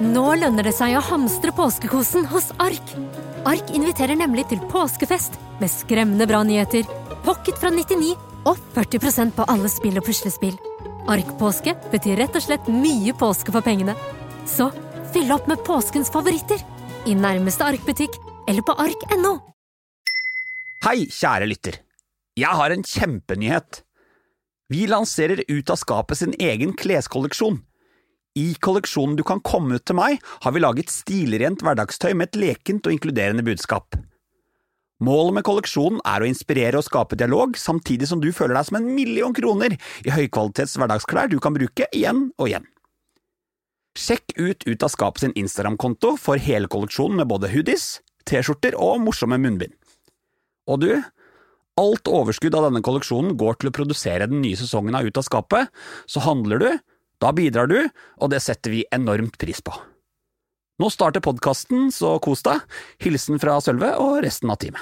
Nå lønner det seg å hamstre påskekosen hos Ark. Ark inviterer nemlig til påskefest med skremmende bra nyheter, pocket fra 99 og 40% på alle spill og puslespill. Ark-påske betyr rett og slett mye påske for pengene. Så fyll opp med påskens favoritter i nærmeste Ark-butikk eller på ark.no. Hei, kjære lytter. Jeg har en kjempenyhet. Vi lanserer Ut av skapet sin egen kleskolleksjon. I kolleksjonen Du kan komme ut til meg, har vi laget stilrent hverdagstøy med et lekent og inkluderende budskap. Målet med kolleksjonen er å inspirere og skape dialog, samtidig som du føler deg som en million kroner i høykvalitets hverdagsklær du kan bruke igjen og igjen. Sjekk ut Ut av skapet sin Instagram-konto for hele kolleksjonen med både hoodies, T-skjorter og morsomme munnbind. Og du, alt overskudd av denne kolleksjonen går til å produsere den nye sesongen av Ut av skapet, så handler du, da bidrar du, og det setter vi enormt pris på. Nå starter podkasten, så kos deg. Hilsen fra Sølve og resten av teamet.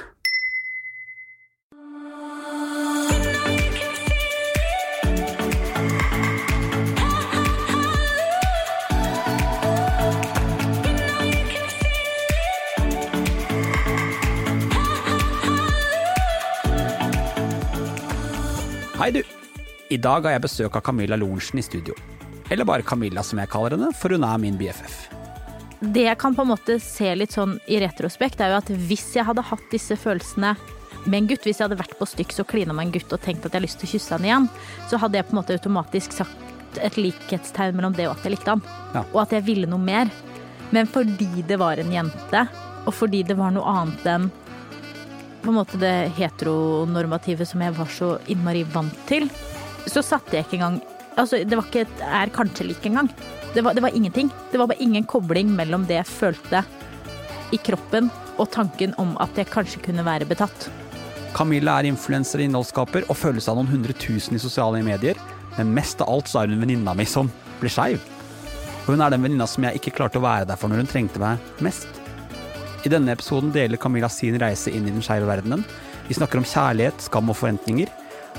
Hei, du. I dag har jeg besøk av Camilla Lorentzen i studio. Eller bare Camilla, som jeg kaller henne, for hun er min BFF. Det jeg kan på en måte se litt sånn i retrospekt, er jo at hvis jeg hadde hatt disse følelsene med en gutt, hvis jeg hadde vært på Styx og klina med en gutt og tenkt at jeg har lyst til å kysse han igjen, så hadde jeg på en måte automatisk sagt et likhetstegn mellom det og at jeg likte han. Ja. Og at jeg ville noe mer. Men fordi det var en jente, og fordi det var noe annet enn på en måte det heteronormative som jeg var så innmari vant til, så satte jeg ikke engang Altså, det var ikke et er kanskje lik engang. Det var, det var ingenting. Det var bare ingen kobling mellom det jeg følte i kroppen og tanken om at jeg kanskje kunne være betatt. Camilla er influenser og innholdsskaper og følges av noen hundre tusen i sosiale medier, men mest av alt så er hun venninna mi som ble skeiv. Og hun er den venninna som jeg ikke klarte å være der for når hun trengte meg mest. I denne episoden deler Camilla sin reise inn i den skeive verdenen. Vi snakker om kjærlighet, skam og forventninger,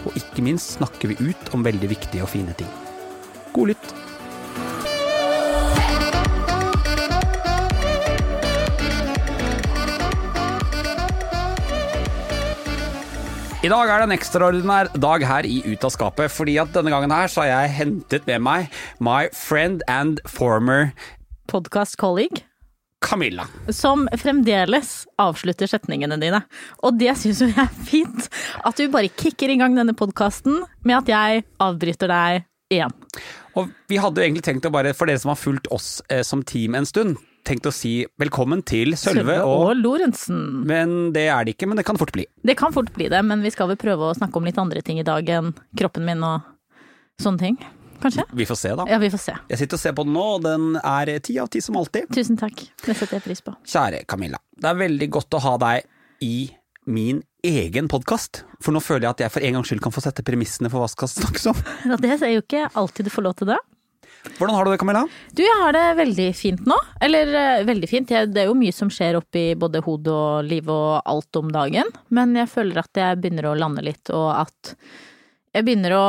og ikke minst snakker vi ut om veldig viktige og fine ting. God lytt! I dag er det en ekstraordinær dag her i Ut av skapet, fordi at denne gangen her så har jeg hentet med meg my friend and former Podcast colleague Camilla. som fremdeles avslutter setningene dine. Og det syns jeg er fint. At du bare kicker i gang denne podkasten med at jeg avbryter deg igjen. Og vi hadde jo egentlig tenkt å bare, for dere som har fulgt oss eh, som team en stund, tenkt å si velkommen til Sølve og Lorentzen. Men det er det ikke, men det kan fort bli. Det kan fort bli det, men vi skal vel prøve å snakke om litt andre ting i dag enn kroppen min og sånne ting. Kanskje? Vi får se, da. Ja, vi får se. Jeg sitter og ser på den nå, og den er ti av ti som alltid. Tusen takk. Det setter jeg pris på. Kjære Camilla. Det er veldig godt å ha deg i min egen podkast, for nå føler jeg at jeg for en gangs skyld kan få sette premissene for hva skal snakkes om. Ja, det er jo ikke alltid du får lov til det. Hvordan har du det, Camilla? Du, jeg har det veldig fint nå. Eller eh, veldig fint. Det er jo mye som skjer oppi både hodet og liv og alt om dagen. Men jeg føler at jeg begynner å lande litt, og at jeg begynner å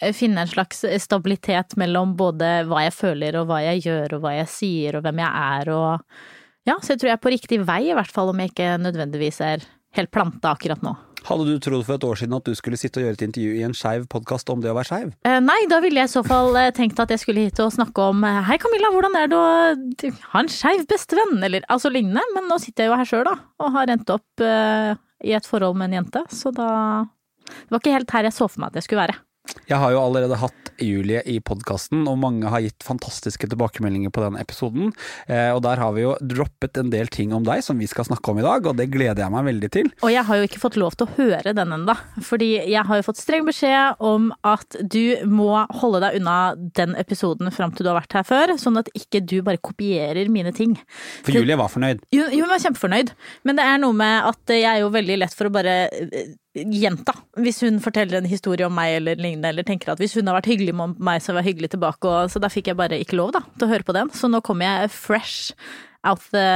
eh, finne en slags stabilitet mellom både hva jeg føler og hva jeg gjør og hva jeg sier og hvem jeg er og Ja, så jeg tror jeg er på riktig vei, i hvert fall om jeg ikke nødvendigvis er helt planta akkurat nå. Hadde du trodd for et år siden at du skulle sitte og gjøre et intervju i en skeiv podkast om det å være skeiv? Eh, Nei, da ville jeg i så fall eh, tenkt at jeg skulle hit og snakke om eh, Hei Camilla, hvordan er det å eh, ha en skeiv bestevenn? Eller altså lignende. Men nå sitter jeg jo her sjøl, da. Og har endt opp eh, i et forhold med en jente. Så da Det var ikke helt her jeg så for meg at jeg skulle være. Jeg har jo allerede hatt Julie i podkasten, og mange har gitt fantastiske tilbakemeldinger på den episoden. Eh, og der har vi jo droppet en del ting om deg som vi skal snakke om i dag, og det gleder jeg meg veldig til. Og jeg har jo ikke fått lov til å høre den ennå. Fordi jeg har jo fått streng beskjed om at du må holde deg unna den episoden fram til du har vært her før, sånn at ikke du bare kopierer mine ting. For Julie var fornøyd. Jo, jo, hun var kjempefornøyd. Men det er noe med at jeg er jo veldig lett for å bare gjenta. Hvis hun forteller en historie om meg eller lignende, eller tenker at hvis hun har vært hyggelig med meg, så var jeg hyggelig tilbake. Og, så da fikk jeg bare ikke lov da, til å høre på den. Så nå kommer jeg fresh out the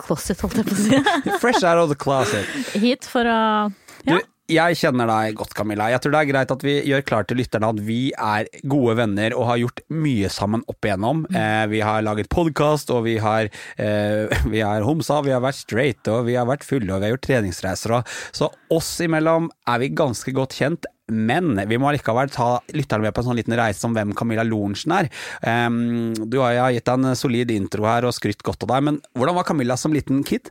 closet, holdt jeg på å si. Fresh out of the closet. Hit for å Du, ja. Jeg kjenner deg godt, Camilla. Jeg tror det er greit at vi gjør klart til lytterne at vi er gode venner og har gjort mye sammen opp igjennom. Mm. Eh, vi har laget podkast, og vi har, eh, vi har homsa, vi har vært straight, og vi har vært fulle, og vi har gjort treningsreiser. Og, så oss imellom er vi ganske godt kjent. Men vi må likevel ta lytterne med på en sånn liten reise om hvem Camilla Lorentzen er. Um, du har gitt deg en solid intro her og skrytt godt av deg, men hvordan var Camilla som liten kid?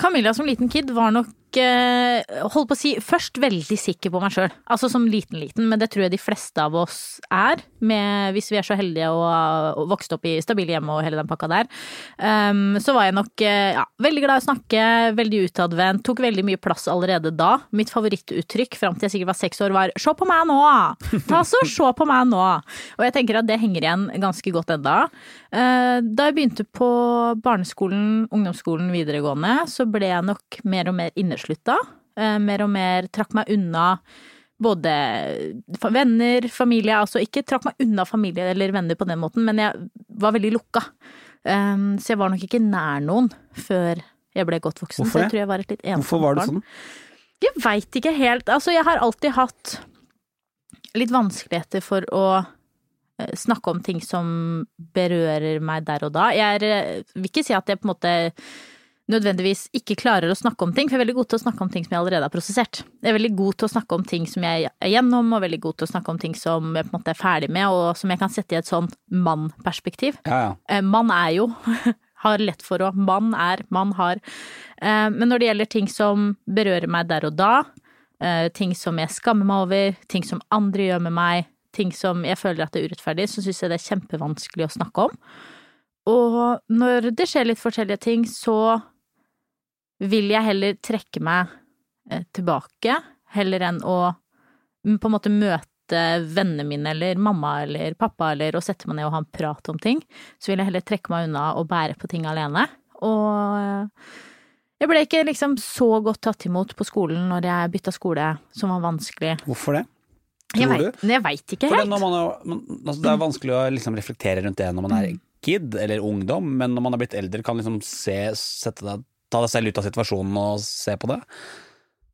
Camilla som liten kid var nok eh, holdt på å si, først veldig sikker på meg sjøl. Altså som liten-liten, men det tror jeg de fleste av oss er, med, hvis vi er så heldige har vokst opp i stabile hjem og hele den pakka der. Um, så var jeg nok eh, ja, veldig glad i å snakke, veldig utadvendt, tok veldig mye plass allerede da. Mitt favorittuttrykk fram til jeg sikkert var seks år var 'se på meg nå'! Ta så se på meg nå! Og jeg tenker at det henger igjen ganske godt enda. Uh, da jeg begynte på barneskolen, ungdomsskolen, videregående, så ble jeg nok mer og mer inneslutta. Eh, Mer og mer trakk meg unna både venner, familie, altså ikke trakk meg unna familie eller venner på den måten, men jeg var veldig lukka. Um, så jeg var nok ikke nær noen før jeg ble godt voksen. Hvorfor så jeg tror jeg var et litt ensomt Hvorfor var det sånn? Jeg veit ikke helt. Altså, jeg har alltid hatt litt vanskeligheter for å eh, snakke om ting som berører meg der og da. Jeg er, eh, vil ikke si at jeg på en måte nødvendigvis ikke klarer å snakke om ting, for jeg er veldig god til å snakke om ting som jeg allerede har prosessert. Jeg er veldig god til å snakke om ting som jeg er gjennom, og veldig god til å snakke om ting som jeg på en måte er ferdig med, og som jeg kan sette i et sånn mann-perspektiv. Ja, ja. Mann er jo har lett for å Man er, man har. Eh, Men når det gjelder ting som berører meg der og da, eh, ting som jeg skammer meg over, ting som andre gjør med meg, ting som jeg føler at er urettferdig, så syns jeg det er kjempevanskelig å snakke om. Og når det skjer litt forskjellige ting, så vil jeg heller trekke meg eh, tilbake, heller enn å mm, på en måte møte vennene mine eller mamma eller pappa eller å sette meg ned og ha en prat om ting. Så vil jeg heller trekke meg unna og bære på ting alene. Og eh, jeg ble ikke liksom så godt tatt imot på skolen når jeg bytta skole, som var vanskelig. Hvorfor det? Jeg Tror vet, jeg veit ikke helt. er, man, altså det er vanskelig å liksom reflektere rundt det når man er kid eller ungdom, men når man er blitt eldre, kan liksom se, sette deg, ta deg selv ut av situasjonen og se på det.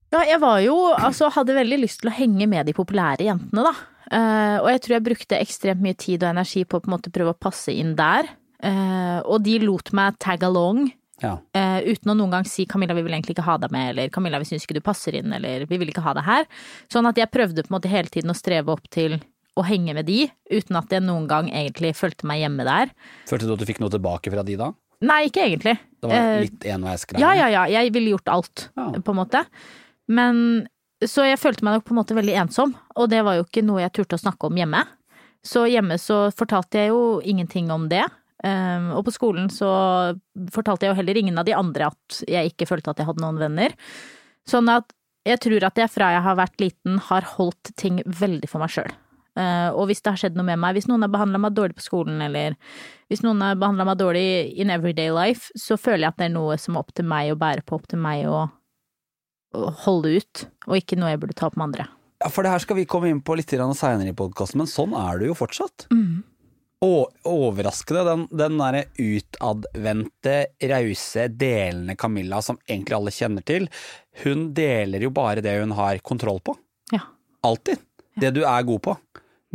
Ja, jeg var jo, altså hadde veldig lyst til å henge med de populære jentene, da. Uh, og jeg tror jeg brukte ekstremt mye tid og energi på å på en måte prøve å passe inn der. Uh, og de lot meg tag along, Ja. Uh, uten å noen gang si 'Camilla, vi vil egentlig ikke ha deg med', eller 'Camilla, vi syns ikke du passer inn', eller 'vi vil ikke ha deg her'. Sånn at jeg prøvde på en måte hele tiden å streve opp til å henge med de, uten at jeg noen gang egentlig følte meg hjemme der. Følte du at du fikk noe tilbake fra de da? Nei, ikke egentlig. Det var Eh, litt enveisgreie? Ja, ja, ja. Jeg ville gjort alt, Ja. på en måte. Men så jeg følte meg nok på en måte veldig ensom, og det var jo ikke noe jeg turte å snakke om hjemme. Så hjemme så fortalte jeg jo ingenting om det. Um, og på skolen så fortalte jeg jo heller ingen av de andre at jeg ikke følte at jeg hadde noen venner. Sånn at jeg tror at jeg fra jeg har vært liten har holdt ting veldig for meg sjøl. Uh, og hvis det har skjedd noe med meg, hvis noen har behandla meg dårlig på skolen, eller hvis noen har behandla meg dårlig in everyday life, så føler jeg at det er noe som er opp til meg å bære på, opp til meg å, holde ut, og ikke noe jeg burde ta opp med andre. Ja, for det her skal vi komme inn på litt seinere i podkasten, men sånn er du jo fortsatt. Mm. Overraskende, den, den derre utadvendte, rause, delende Camilla som egentlig alle kjenner til, hun deler jo bare det hun har kontroll på. Ja. Alltid. Det du er god på.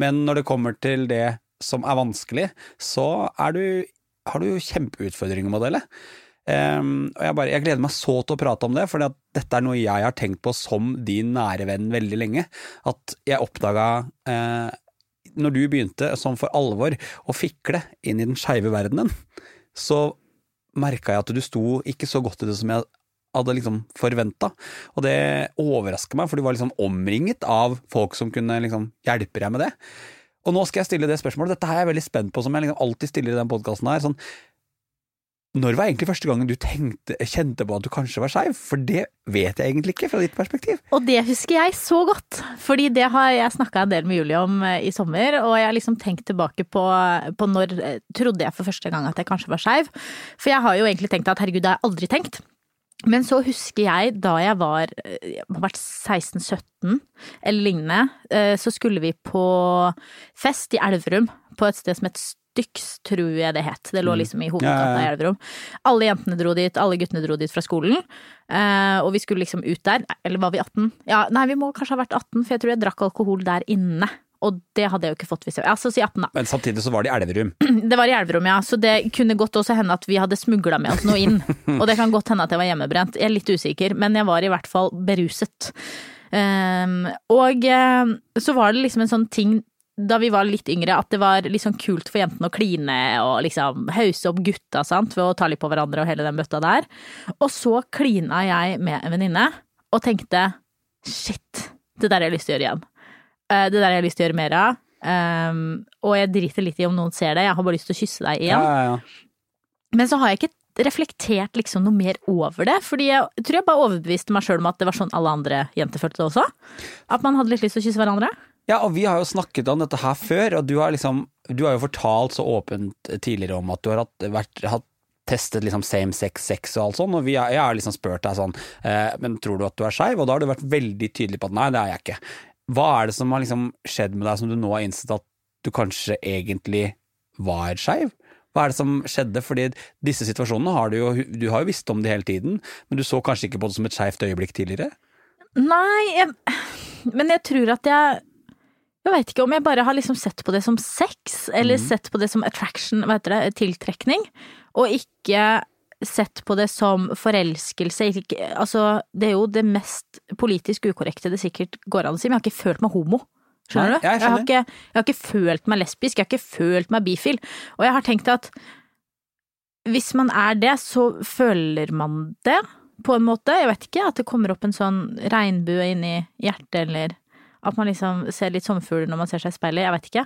Men når det kommer til det som er vanskelig, så er du, har du kjempeutfordringer med å dele. Ehm, og jeg, bare, jeg gleder meg så til å prate om det, for dette er noe jeg har tenkt på som din nære venn veldig lenge. At jeg oppdaga uh, når du begynte sånn for alvor å fikle inn i den skeive verdenen, så merka jeg at du sto ikke så godt i det som jeg hadde liksom forventa. Og det overraska meg, for du var liksom omringet av folk som kunne liksom hjelpe deg med det. Og nå skal jeg stille det spørsmålet, dette her er jeg veldig spent på, som jeg liksom alltid stiller i den podkasten her. sånn når var egentlig første gangen du tenkte, kjente på at du kanskje var skeiv? For det vet jeg egentlig ikke, fra ditt perspektiv. Og det husker jeg så godt, fordi det har jeg snakka en del med Julie om eh, i sommer, og jeg har liksom tenkt tilbake på, på når eh, trodde jeg for første gang at jeg kanskje var skeiv. For jeg har jo egentlig tenkt at herregud, det har jeg aldri tenkt. Men så husker jeg da jeg var, eh, jeg har vært 16-17 eller lignende, eh, så skulle vi på fest i Elverum, på et sted som het Styx, tror jeg det het. Det lå liksom i hovedgata i. Elverum. Alle jentene dro dit, alle guttene dro dit fra skolen. Eh, og vi skulle liksom ut der. Eller var vi 18? Ja, nei, vi må kanskje ha vært 18, for jeg tror jeg drakk alkohol der inne. Og det hadde jeg jo ikke fått hvis jeg Altså si 18, da. Men samtidig så var det i Elverum. Det var i Elverum, ja. Så det kunne godt også hende at vi hadde smugla med oss noe inn. Og det kan godt hende at jeg var hjemmebrent. Jeg er litt usikker, men jeg var i hvert fall beruset. Um, og eh, så var det liksom en sånn ting da vi var litt yngre, at det var litt sånn kult for jentene å kline og liksom hause opp gutta, sant, ved å ta litt på hverandre og hele den bøtta der. Og så klina jeg med en venninne og tenkte shit, det der har jeg lyst til å gjøre igjen. Eh, Det der har jeg lyst til å gjøre mer av. Um, og jeg driter litt i om noen ser det, jeg har bare lyst til å kysse deg Ja, igjen. ja, ja. Men så har jeg ikke reflektert liksom noe mer over det, fordi jeg tror jeg bare overbeviste meg sjøl om at det var sånn alle andre jenter følte det også. At man hadde litt lyst til å kysse hverandre. Ja, og vi har jo snakket om dette her før, og du har liksom Du har jo fortalt så åpent tidligere om at du har hatt, vært, hatt testet liksom same sex sex og alt sånn, og vi har, jeg har liksom spurt deg sånn eh, Men tror du at du er skeiv? Og da har du vært veldig tydelig på at nei, det er jeg ikke. Hva er det som har liksom skjedd med deg som du nå har innsett at du kanskje egentlig var skeiv? Hva er det som skjedde? Fordi disse situasjonene har du jo Du har jo visst om det hele tiden, men du så kanskje ikke på det som et skeivt øyeblikk tidligere? Nei, jeg, men jeg tror at jeg Jeg veit ikke om jeg bare har liksom sett på det som sex, eller sett på det som attraction, hva heter det, tiltrekning, og ikke sett på det som forelskelse. Ikke, altså, det er jo det mest politisk ukorrekte det sikkert går an å si, men jeg har ikke følt meg homo. Skjønner Nei, du? jeg har ikke, jeg har ikke følt meg lesbisk, jeg har ikke følt meg bifil. Og jeg har tenkt at hvis man er det, så føler man det, på en måte. Jeg vet ikke, at det kommer opp en sånn regnbue inni hjertet, eller at man liksom ser litt sommerfugler når man ser seg i speilet, jeg vet ikke.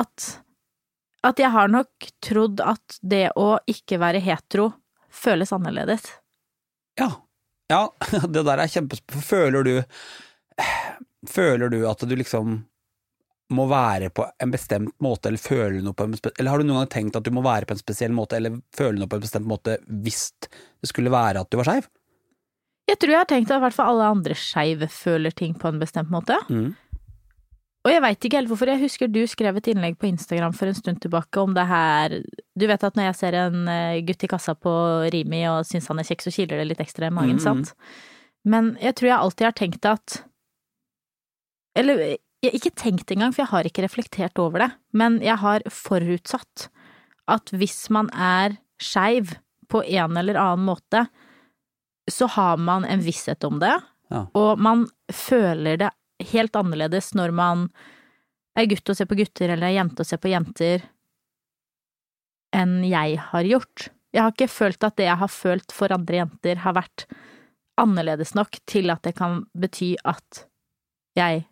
At, at jeg har nok trodd at det å ikke være hetero føles annerledes. Ja. ja, det der er kjempespennende. Føler du Føler du at du liksom må være på en bestemt måte, eller føle noe på en bestemt Eller har du noen gang tenkt at du må være på en spesiell måte, eller føle noe på en bestemt måte hvis det skulle være at du var skeiv? Jeg tror jeg har tenkt at i hvert fall alle andre skeive føler ting på en bestemt måte. Mm. Og jeg veit ikke helt hvorfor. Jeg husker du skrev et innlegg på Instagram for en stund tilbake om det her Du vet at når jeg ser en eh, gutt i kassa på Rimi og syns han er kjekk, så kiler det litt ekstra i magen, Mm. sant? Men jeg tror jeg alltid har tenkt at Eller jeg har ikke tenkt engang, for jeg har ikke reflektert over det, men jeg har forutsatt at hvis man er skeiv på en eller annen måte, så har man en visshet om det, Ja. og man føler det helt annerledes når man er gutt og ser på gutter, eller er jente og ser på jenter, enn jeg har gjort. Jeg har ikke følt at det jeg har følt for andre jenter, har vært annerledes nok til at det kan bety at jeg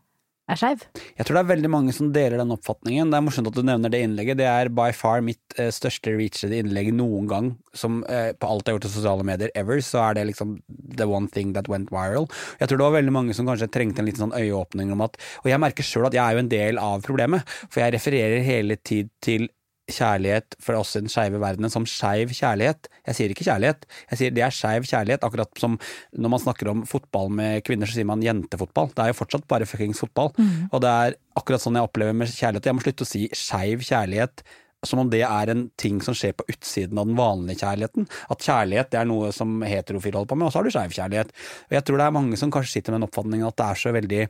er skeiv. Jeg tror det er veldig mange som deler den oppfatningen. Det er morsomt at du nevner det innlegget. Det er by far mitt eh, største reachede innlegg noen gang. Som eh, på alt jeg har gjort i sosiale medier ever, så er det liksom the one thing that went viral. Jeg tror det var veldig mange som kanskje trengte en liten sånn øyeåpning om at Og jeg merker sjøl at jeg er jo en del av problemet, for jeg refererer hele tid til kjærlighet for oss i den skeive verdenen som skeiv kjærlighet. Jeg sier ikke kjærlighet, jeg sier det er skeiv kjærlighet. Akkurat som når man snakker om fotball med kvinner, så sier man jentefotball. Det er jo fortsatt bare fuckings fotball. Og det er akkurat sånn jeg opplever med kjærlighet. Jeg må slutte å si skeiv kjærlighet som om det er en ting som skjer på utsiden av den vanlige kjærligheten. At kjærlighet det er noe som heterofile holder på med, og så har du skeiv kjærlighet. Og jeg tror det er mange som kanskje sitter med den oppfatningen at det er så veldig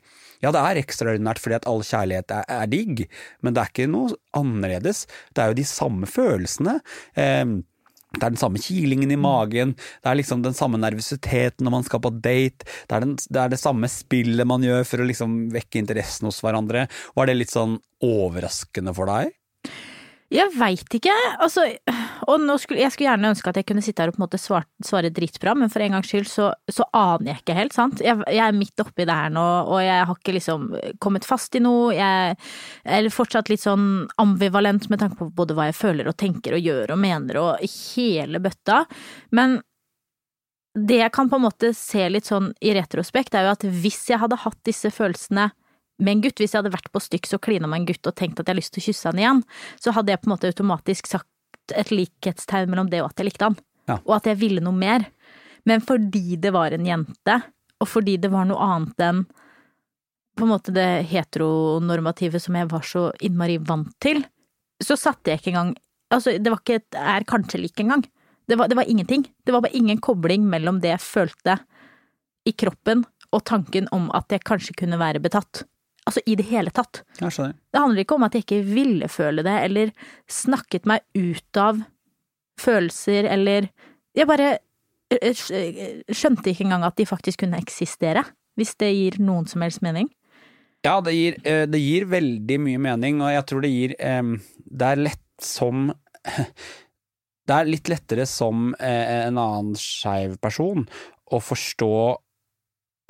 Ja, det er ekstraordinært fordi at all kjærlighet er, er digg, men det er ikke noe annerledes. Det er jo de samme følelsene. Eh, det er den samme kilingen i magen, det er liksom den samme nervøsiteten når man skal på date, det er, den, det er det samme spillet man gjør for å liksom vekke interessen hos hverandre. Var det litt sånn overraskende for deg? Jeg veit ikke, altså Og skulle, jeg skulle gjerne ønske at jeg kunne sitte her og på en måte svare, svare dritbra, men for en gangs skyld så, så aner jeg ikke helt, sant. Jeg, jeg er midt oppi det her nå, og jeg har ikke liksom kommet fast i noe. Jeg er fortsatt litt sånn ambivalent med tanke på både hva jeg føler og tenker og gjør og mener og hele bøtta. Men det jeg kan på en måte se litt sånn i retrospekt, er jo at hvis jeg hadde hatt disse følelsene med en gutt, hvis jeg hadde vært på Styx og klina med en gutt og tenkt at jeg har lyst til å kysse han igjen, så hadde jeg på en måte automatisk sagt et likhetstegn mellom det og at jeg likte han, Ja. og at jeg ville noe mer. Men fordi det var en jente, og fordi det var noe annet enn på en måte det heteronormative som jeg var så innmari vant til, så satte jeg ikke engang Altså, det var ikke et er kanskje lik engang. Det var, det var ingenting. Det var bare ingen kobling mellom det jeg følte i kroppen og tanken om at jeg kanskje kunne være betatt. Altså i det hele tatt. Jeg skjønner. Det handler ikke om at jeg ikke ville føle det, eller snakket meg ut av følelser, eller Jeg bare eh, skjønte ikke engang at de faktisk kunne eksistere, hvis det gir noen som helst mening. Ja, det gir, eh, det gir veldig mye mening, og jeg tror det gir Det er lett som Det er litt lettere som eh, en annen skeiv person å forstå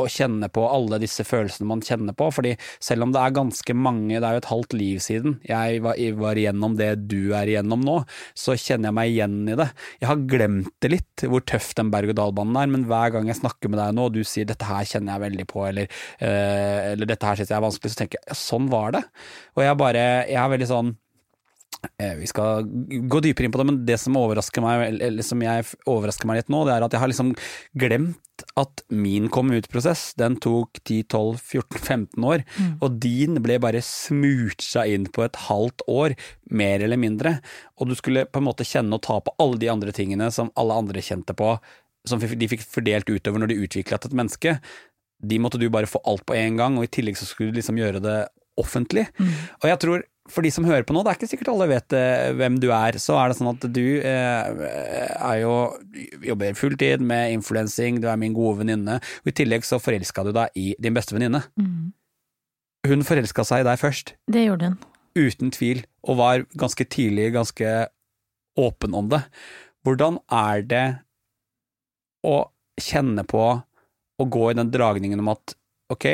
og kjenne på alle disse følelsene man kjenner på, fordi selv om det er ganske mange, det er jo et halvt liv siden jeg var, var igjennom det du er igjennom nå, så kjenner jeg meg igjen i det. Jeg har glemt det litt, hvor tøff den berg-og-dal-banen er, men hver gang jeg snakker med deg nå, og du sier 'dette her kjenner jeg veldig på', eller, eh, eller 'dette her synes jeg er vanskelig', så tenker jeg sånn var det. Og jeg bare, jeg er veldig sånn Vi skal gå dypere inn på det, men det som overrasker meg, eller- som jeg overrasker meg litt nå, det er at jeg har liksom glemt at min komme ut-prosess, den tok 10-12-14-15 år, og din ble bare smoocha inn på et halvt år, mer eller mindre, og du skulle på en måte kjenne og ta på alle de andre tingene som alle andre kjente på, som de fikk fordelt utover når de utviklet et menneske, de måtte du bare få alt på en gang, og i tillegg så skulle du liksom gjøre det offentlig. Og jeg tror, for de som hører på nå, det er ikke sikkert alle vet eh, hvem du er, så er det sånn at du eh, er jo jobber fulltid med influensing, du er min gode venninne, og i tillegg så forelska du deg i din beste venninne. Hun forelska seg i deg først, Det gjorde hun. uten tvil, og var ganske tidlig ganske åpen om det. Hvordan er det å kjenne på å gå i den dragningen om at ok,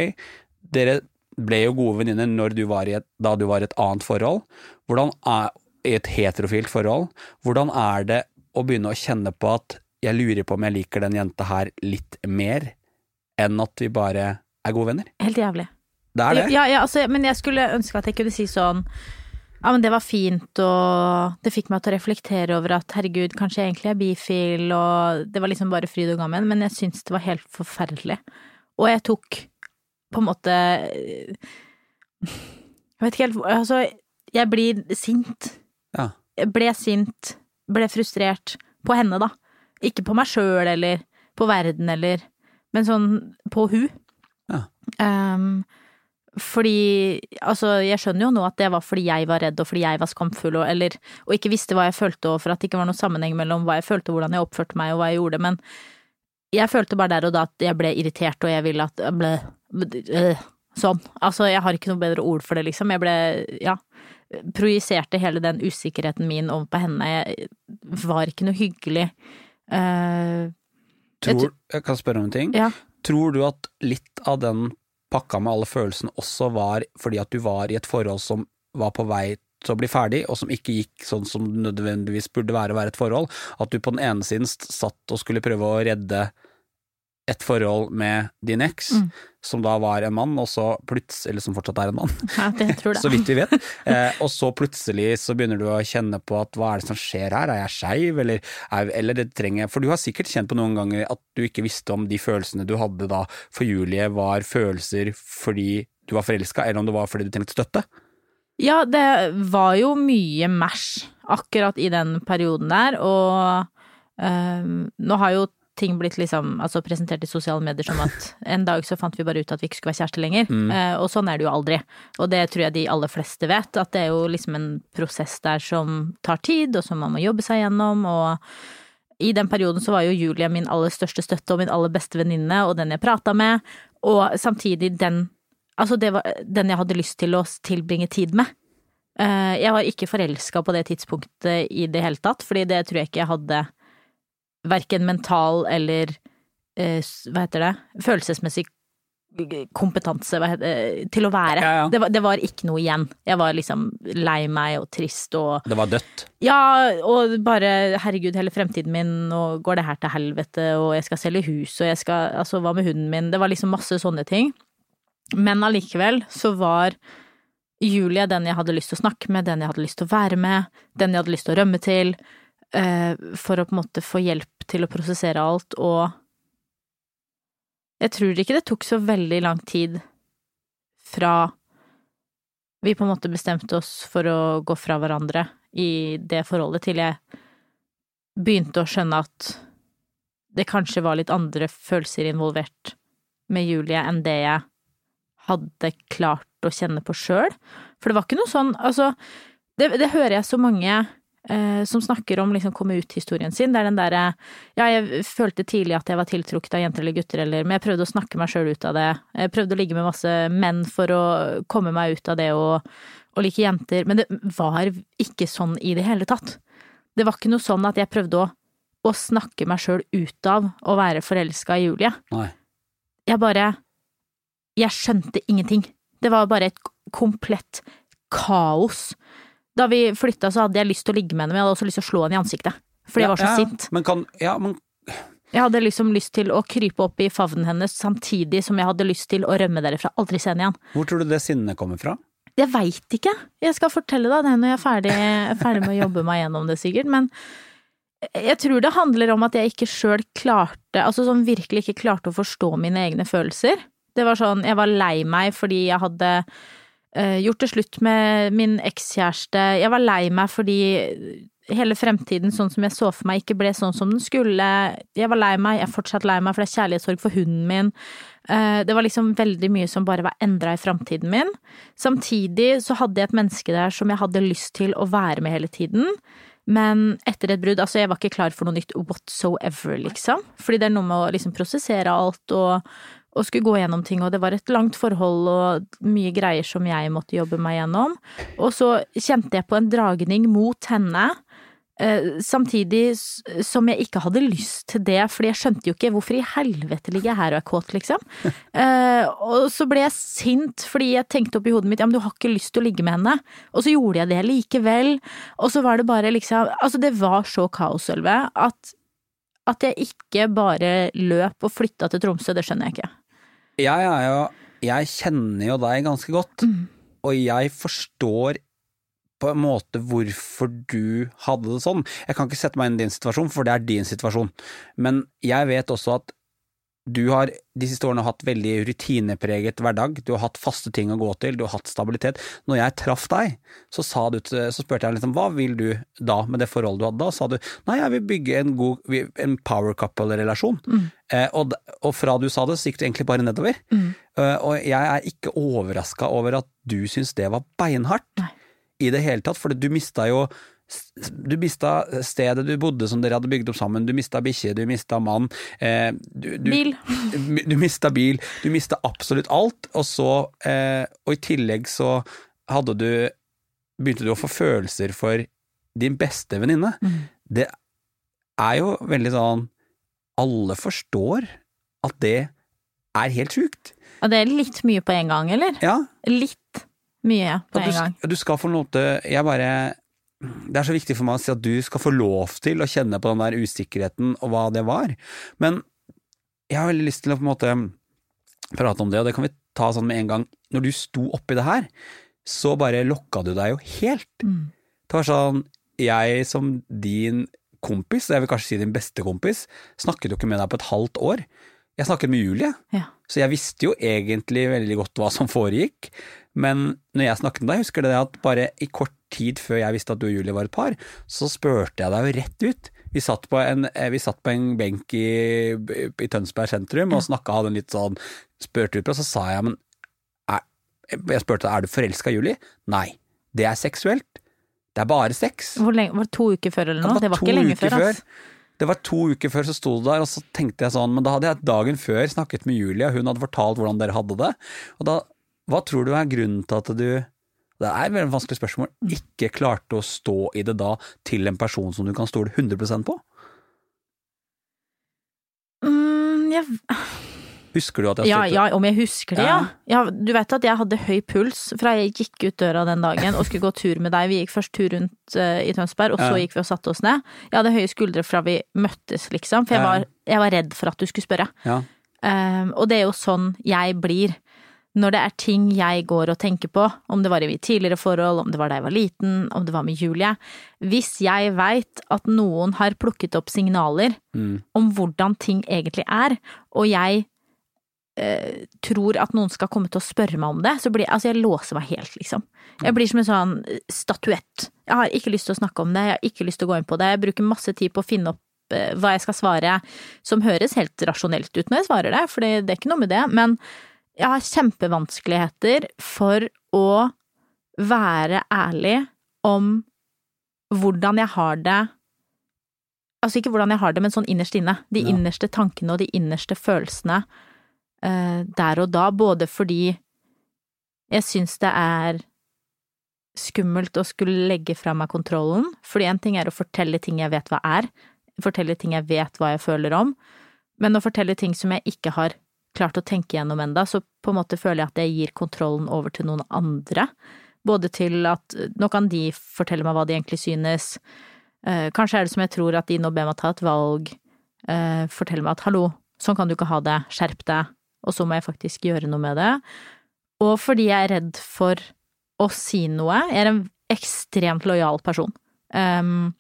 dere ble jo gode venninner når du var i et, da du var i et annet forhold. Hvordan er, I et heterofilt forhold. Hvordan er det å begynne å kjenne på at jeg lurer på om jeg liker den jenta her litt mer enn at vi bare er gode venner? Helt jævlig. Det er det. Ja, ja, altså, men jeg skulle ønske at jeg kunne si sånn ja, men det var fint, og det fikk meg til å reflektere over at herregud, kanskje jeg egentlig er bifil, og det var liksom bare fryd og gammen, men jeg syntes det var helt forferdelig. Og jeg tok på en måte Jeg vet ikke helt hvor Altså, jeg blir sint. Ja. Jeg ble sint, ble frustrert. På henne, da. Ikke på meg sjøl eller på verden eller Men sånn på hun. Ja. Um, fordi Altså, jeg skjønner jo nå at det var fordi jeg var redd og fordi jeg var skamfull og, eller, og ikke visste hva jeg følte og for at det ikke var noen sammenheng mellom hva jeg følte hvordan jeg oppførte meg og hva jeg gjorde, men jeg følte bare der og da at jeg ble irritert og jeg ville at jeg ble, øh, Sånn. Altså, jeg har ikke noe bedre ord for det, liksom. Jeg ble, ja Projiserte hele den usikkerheten min over på henne. Jeg var ikke noe hyggelig. Uh, Tror, jeg kan spørre om en ting. ja. Tror du at litt av den pakka med alle følelsene også var fordi at du var i et forhold som var på vei til å bli ferdig, og som ikke gikk sånn som det nødvendigvis burde være å være et forhold? At du på den ene siden satt og skulle prøve å redde et forhold med din eks, Mm. som da var en mann, og så plutselig, eller som fortsatt er en mann, ja, det tror jeg. så vidt vi vet. Eh, og så plutselig så begynner du å kjenne på at hva er det som skjer her, er jeg skeiv, eller, er- eller det trenger For du har sikkert kjent på noen ganger at du ikke visste om de følelsene du hadde da for Julie var følelser fordi du var forelska, eller om det var fordi du trengte støtte. Ja, det var jo mye mash akkurat i den perioden der, og øhm, nå har jo ting blitt liksom altså presentert i sosiale medier som at en dag så fant vi bare ut at vi ikke skulle være kjærester lenger, Eh, og sånn er det jo aldri. Og det tror jeg de aller fleste vet, at det er jo liksom en prosess der som tar tid, og som man må jobbe seg gjennom, og i den perioden så var jo Julie min aller største støtte og min aller beste venninne, og den jeg prata med, og samtidig den Altså, det var den jeg hadde lyst til å tilbringe tid med. Eh, Jeg var ikke forelska på det tidspunktet i det hele tatt, fordi det tror jeg ikke jeg hadde verken mental eller eh, hva heter det, følelsesmessig kompetanse heter, det, til å være. Ja, ja. Det, var, det var ikke noe igjen. Jeg var liksom lei meg og trist og Det var dødt. ja, og bare herregud, hele fremtiden min, nå går det her til helvete, og jeg skal selge hus, og jeg skal Altså, hva med hunden min? Det var liksom masse sånne ting. Men allikevel så var Julie den jeg hadde lyst til å snakke med, den jeg hadde lyst til å være med, den jeg hadde lyst til å rømme til, eh, for å på en måte få hjelp til å prosessere alt, og jeg tror ikke det tok så veldig lang tid fra vi på en måte bestemte oss for å gå fra hverandre i det forholdet, til jeg begynte å skjønne at det kanskje var litt andre følelser involvert med Julie enn det jeg hadde klart å kjenne på sjøl. For det var ikke noe sånn, altså Det, det hører jeg så mange eh, som snakker om liksom komme ut-historien sin. Det er den derre Ja, jeg følte tidlig at jeg var tiltrukket av jenter eller gutter, eller Men jeg prøvde å snakke meg sjøl ut av det. Jeg prøvde å ligge med masse menn for å komme meg ut av det og, og like jenter. Men det var ikke sånn i det hele tatt. Det var ikke noe sånn at jeg prøvde å, å snakke meg sjøl ut av å være forelska i Julie. Nei. Jeg bare Jeg skjønte ingenting. Det var bare et komplett kaos. Da vi flytta, så hadde jeg lyst til å ligge med henne, men jeg hadde også lyst til å slå henne i ansiktet. Fordi jeg var så ja, ja. sint. Men kan Ja, men Jeg hadde liksom lyst til å krype opp i favnen hennes samtidig som jeg hadde lyst til å rømme derifra. Aldri se henne igjen. hvor tror du det sinnet kommer fra? Jeg veit ikke. Jeg skal fortelle deg det når jeg er ferdig, ferdig med å jobbe meg gjennom det, sikkert. Men jeg tror det handler om at jeg ikke sjøl klarte, altså sånn virkelig ikke klarte å forstå mine egne følelser. Det var sånn, jeg var lei meg fordi jeg hadde uh, gjort det slutt med min ekskjæreste. Jeg var lei meg fordi hele fremtiden sånn som jeg så for meg, ikke ble sånn som den skulle. Jeg var lei meg, jeg er fortsatt lei meg for det er kjærlighetssorg for hunden min. Eh, Det var liksom veldig mye som bare var endra i framtiden min. Samtidig så hadde jeg et menneske der som jeg hadde lyst til å være med hele tiden. Men etter et brudd, altså jeg var ikke klar for noe nytt whatsoever, liksom. Fordi det er noe med å liksom prosessere alt og, og skulle gå gjennom ting, og det var et langt forhold og mye greier som jeg måtte jobbe meg gjennom. Og så kjente jeg på en dragning mot henne, eh, samtidig som jeg ikke hadde lyst til det, fordi jeg skjønte jo ikke hvorfor i helvete ligger jeg her og er kåt, liksom. Eh, og så ble jeg sint fordi jeg tenkte oppi hodet mitt ja, men du har ikke lyst til å ligge med henne. Og så gjorde jeg det likevel. Og så var det bare liksom Altså, det var så kaos, Sølve, at, at jeg ikke bare løp og flytta til Tromsø, det skjønner jeg ikke. Jeg er jo Jeg kjenner jo deg ganske godt, Mm. og jeg forstår på en måte hvorfor du hadde det sånn. Jeg kan ikke sette meg inn i din situasjon, for det er din situasjon, men jeg vet også at du har de siste årene hatt veldig rutinepreget hverdag, du har hatt faste ting å gå til, du har hatt stabilitet. Når jeg traff deg, så, sa du, så spurte jeg liksom hva vil du da med det forholdet du hadde da, sa du nei, jeg vil bygge en god, en power couple-relasjon. Eh, og, og fra du sa det, så gikk du egentlig bare nedover. Eh, og jeg er ikke overraska over at du syns det var beinhardt Nei. i det hele tatt, for du mista jo du mista stedet du bodde som dere hadde bygd opp sammen, du mista bikkje, du mista mann eh, du, du, Bil. Du mista bil, du mista absolutt alt, og så eh, Og i tillegg så hadde du Begynte du å få følelser for din beste venninne. Mm. Det er jo veldig sånn Alle forstår at det er helt sjukt. Og det er litt mye på en gang, eller? Ja, Litt mye på en du, gang. du skal få til Jeg bare Det er så viktig for meg å si at du skal få lov til å kjenne på den der usikkerheten og hva det var. Men jeg har veldig lyst til å på en måte prate om det, og det kan vi ta sånn med en gang. Når du sto oppi det her, så bare lokka du deg jo helt. Mm. Det var sånn Jeg som din kompis, jeg vil kanskje si din beste kompis, snakket jo ikke med deg på et halvt år. Jeg snakket med Julie. Ja. Så jeg visste jo egentlig veldig godt hva som foregikk, men når jeg snakket med deg, husker du det at bare i kort tid før jeg visste at du og Julie var et par, så spurte jeg deg jo rett ut. Vi satt på en, eh, vi satt på en benk i, i Tønsberg sentrum og snakka, hadde en litt sånn spurte ut på, og så sa jeg men er, jeg spurte er du forelska i Julie? Nei, det er seksuelt. Det er bare sex. Hvor lenge, var det to uker før eller Ja, noe? Det var to ikke lenge uker før. Det var to uker før så sto du der, og så tenkte jeg sånn, men da hadde jeg dagen før snakket med Julie, og hun hadde fortalt hvordan dere hadde det. Og da, hva tror du er grunnen til at du, det er et veldig vanskelig spørsmål, ikke klarte å stå i det da til en person som du kan stole 100% på? Mm, jeg, Husker du at jeg ja, stilte ja, om jeg husker det, ja. Ja. ja. Du vet at jeg hadde høy puls fra jeg gikk ut døra den dagen og skulle gå tur med deg. Vi gikk først tur rundt uh, i Tønsberg, og så Ja. gikk vi og satte oss ned. Jeg hadde høye skuldre fra vi møttes, liksom, for jeg Ja. var, jeg var redd for at du skulle spørre. Ja. Um, og det er jo sånn jeg blir. Når det er ting jeg går og tenker på, om det var i mitt tidligere forhold, om det var da jeg var liten, om det var med Julie Hvis jeg veit at noen har plukket opp signaler Mm. om hvordan ting egentlig er, og jeg eh, tror at noen skal komme til å spørre meg om det, så blir jeg Altså, jeg låser meg helt, liksom. Jeg blir som en sånn statuett. Jeg har ikke lyst til å snakke om det, jeg har ikke lyst til å gå inn på det. Jeg bruker masse tid på å finne opp eh, hva jeg skal svare som høres helt rasjonelt ut når jeg svarer det, for det er ikke noe med det, men jeg har kjempevanskeligheter for å være ærlig om hvordan jeg har det Altså ikke hvordan jeg har det, men sånn innerst inne. De Ja. innerste tankene og de innerste følelsene uh, der og da, både fordi jeg syns det er skummelt å skulle legge fra meg kontrollen, fordi en ting er å fortelle ting jeg vet hva er, fortelle ting jeg vet hva jeg føler om, men å fortelle ting som jeg ikke har klart å tenke gjennom enda, så på en måte føler jeg at jeg gir kontrollen over til noen andre. Både til at nå kan de fortelle meg hva de egentlig synes, eh, kanskje er det som jeg tror at de nå ber meg ta et valg, eh, fortelle meg at hallo, sånn kan du ikke ha det, skjerp deg, og så må jeg faktisk gjøre noe med det. Og fordi jeg er redd for å si noe, jeg er en ekstremt lojal person. Um,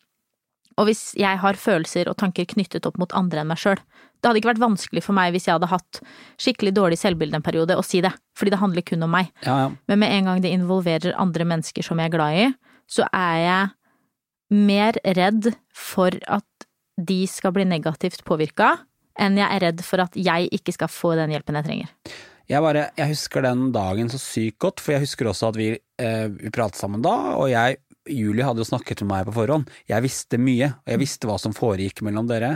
og hvis jeg har følelser og tanker knyttet opp mot andre enn meg sjøl, det hadde ikke vært vanskelig for meg hvis jeg hadde hatt skikkelig dårlig selvbilde en periode, å si det, fordi det handler kun om meg. Ja, ja. Men med en gang det involverer andre mennesker som jeg er glad i, så er jeg mer redd for at de skal bli negativt påvirka, enn jeg er redd for at jeg ikke skal få den hjelpen jeg trenger. Jeg, bare, jeg husker den dagen så sykt godt, for jeg husker også at vi, eh, vi pratet sammen da, og jeg Julie hadde jo snakket med meg på forhånd. Jeg visste mye, og jeg visste hva som foregikk mellom dere.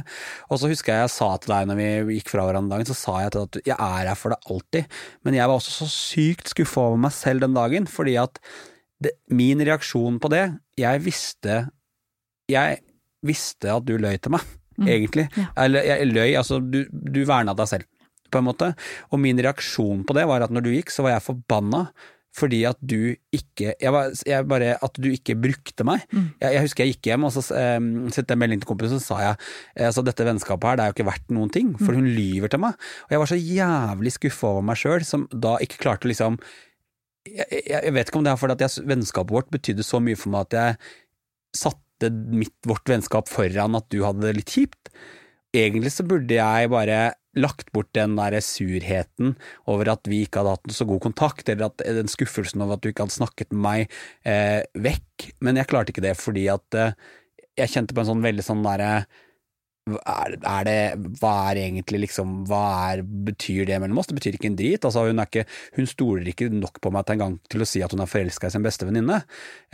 Og så husker jeg jeg sa til deg når vi gikk fra hverandre dagen, så sa jeg til deg at jeg er her for deg alltid. Men jeg var også så sykt skuffa over meg selv den dagen, fordi at det, min reaksjon på det Jeg visste Jeg visste at du løy til meg, egentlig. ja. Eller jeg løy, altså du, du verna deg selv, på en måte. Og min reaksjon på det var at når du gikk, så var jeg forbanna. Fordi at du ikke jeg var, jeg bare, At du ikke brukte meg. Jeg, jeg husker jeg gikk hjem og så um, sendte jeg melding til kompisen og så sa jeg eh, altså dette vennskapet her det er jo ikke verdt noen ting, for hun lyver til meg. Og jeg var så jævlig skuffa over meg sjøl som da ikke klarte å liksom jeg, jeg, vet ikke om det er fordi at jeg, vennskapet vårt betydde så mye for meg at jeg satte mitt, vårt vennskap foran at du hadde det litt kjipt. Egentlig så burde jeg bare lagt bort den der surheten over at vi ikke hadde hatt så god kontakt, eller at den skuffelsen over at du ikke hadde snakket med meg eh, vekk, men jeg klarte ikke det fordi at eh, jeg kjente på en sånn veldig sånn derre er, er det, hva er egentlig liksom, hva er, betyr det mellom oss? Det betyr ikke en drit. Altså, hun, ikke, hun stoler ikke nok på meg til en gang til å si at hun er forelska i sin beste venninne.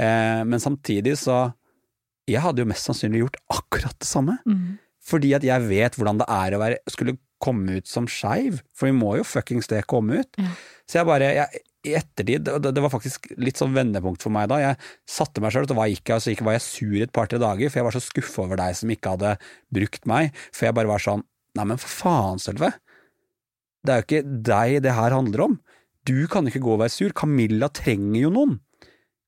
Eh, men samtidig så Jeg hadde jo mest sannsynlig gjort akkurat det samme. Fordi at jeg vet hvordan det er å være, skulle komme ut som skeiv. For vi må jo fuckings det komme ut. Ja. Så jeg bare jeg, I ettertid, det, det var faktisk litt sånn vendepunkt for meg da. Jeg satte meg sjøl, og gikk jeg, så gikk, var jeg sur et par-tre dager, for jeg var så skuffa over deg som ikke hadde brukt meg. For jeg bare var sånn Nei, men for faen, Sølve. Det er jo ikke deg det her handler om. Du kan ikke gå og være sur. Camilla trenger jo noen.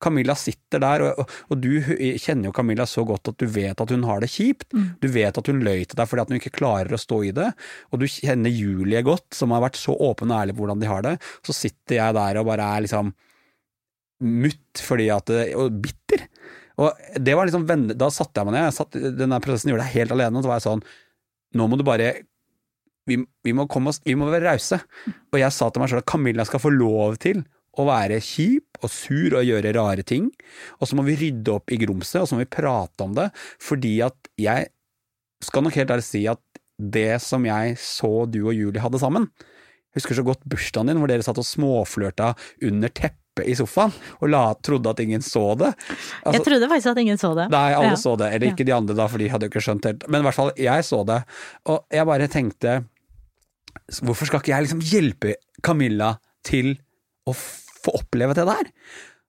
Camilla sitter der, og, og, du kjenner jo Camilla så godt at du vet at hun har det kjipt. Du vet at hun løy til deg fordi at hun ikke klarer å stå i det, og du kjenner Julie godt, som har vært så åpen og ærlig på hvordan de har det. Så sitter jeg der og bare er liksom mutt fordi at Og bitter. Og det var liksom Da satte jeg meg ned, jeg satt, denne prosessen gjorde jeg helt alene, og så var jeg sånn Nå må du bare vi, vi, må komme oss, vi må være rause. Og jeg sa til meg selv at Camilla skal få lov til å være kjip og sur og gjøre rare ting, og så må vi rydde opp i grumset, og så må vi prate om det, fordi at jeg skal nok helt ærlig si at det som jeg så du og Julie hadde sammen jeg Husker så godt bursdagen din, hvor dere satt og småflørta under teppet i sofaen, og la, trodde at ingen så det. Altså, jeg trodde faktisk at ingen så det. Nei, alle Ja. så det. Eller ikke de andre, da, for de hadde jo ikke skjønt helt. Men i hvert fall, jeg så det. Og jeg bare tenkte Hvorfor skal ikke jeg liksom hjelpe Camilla til å få oppleve det der?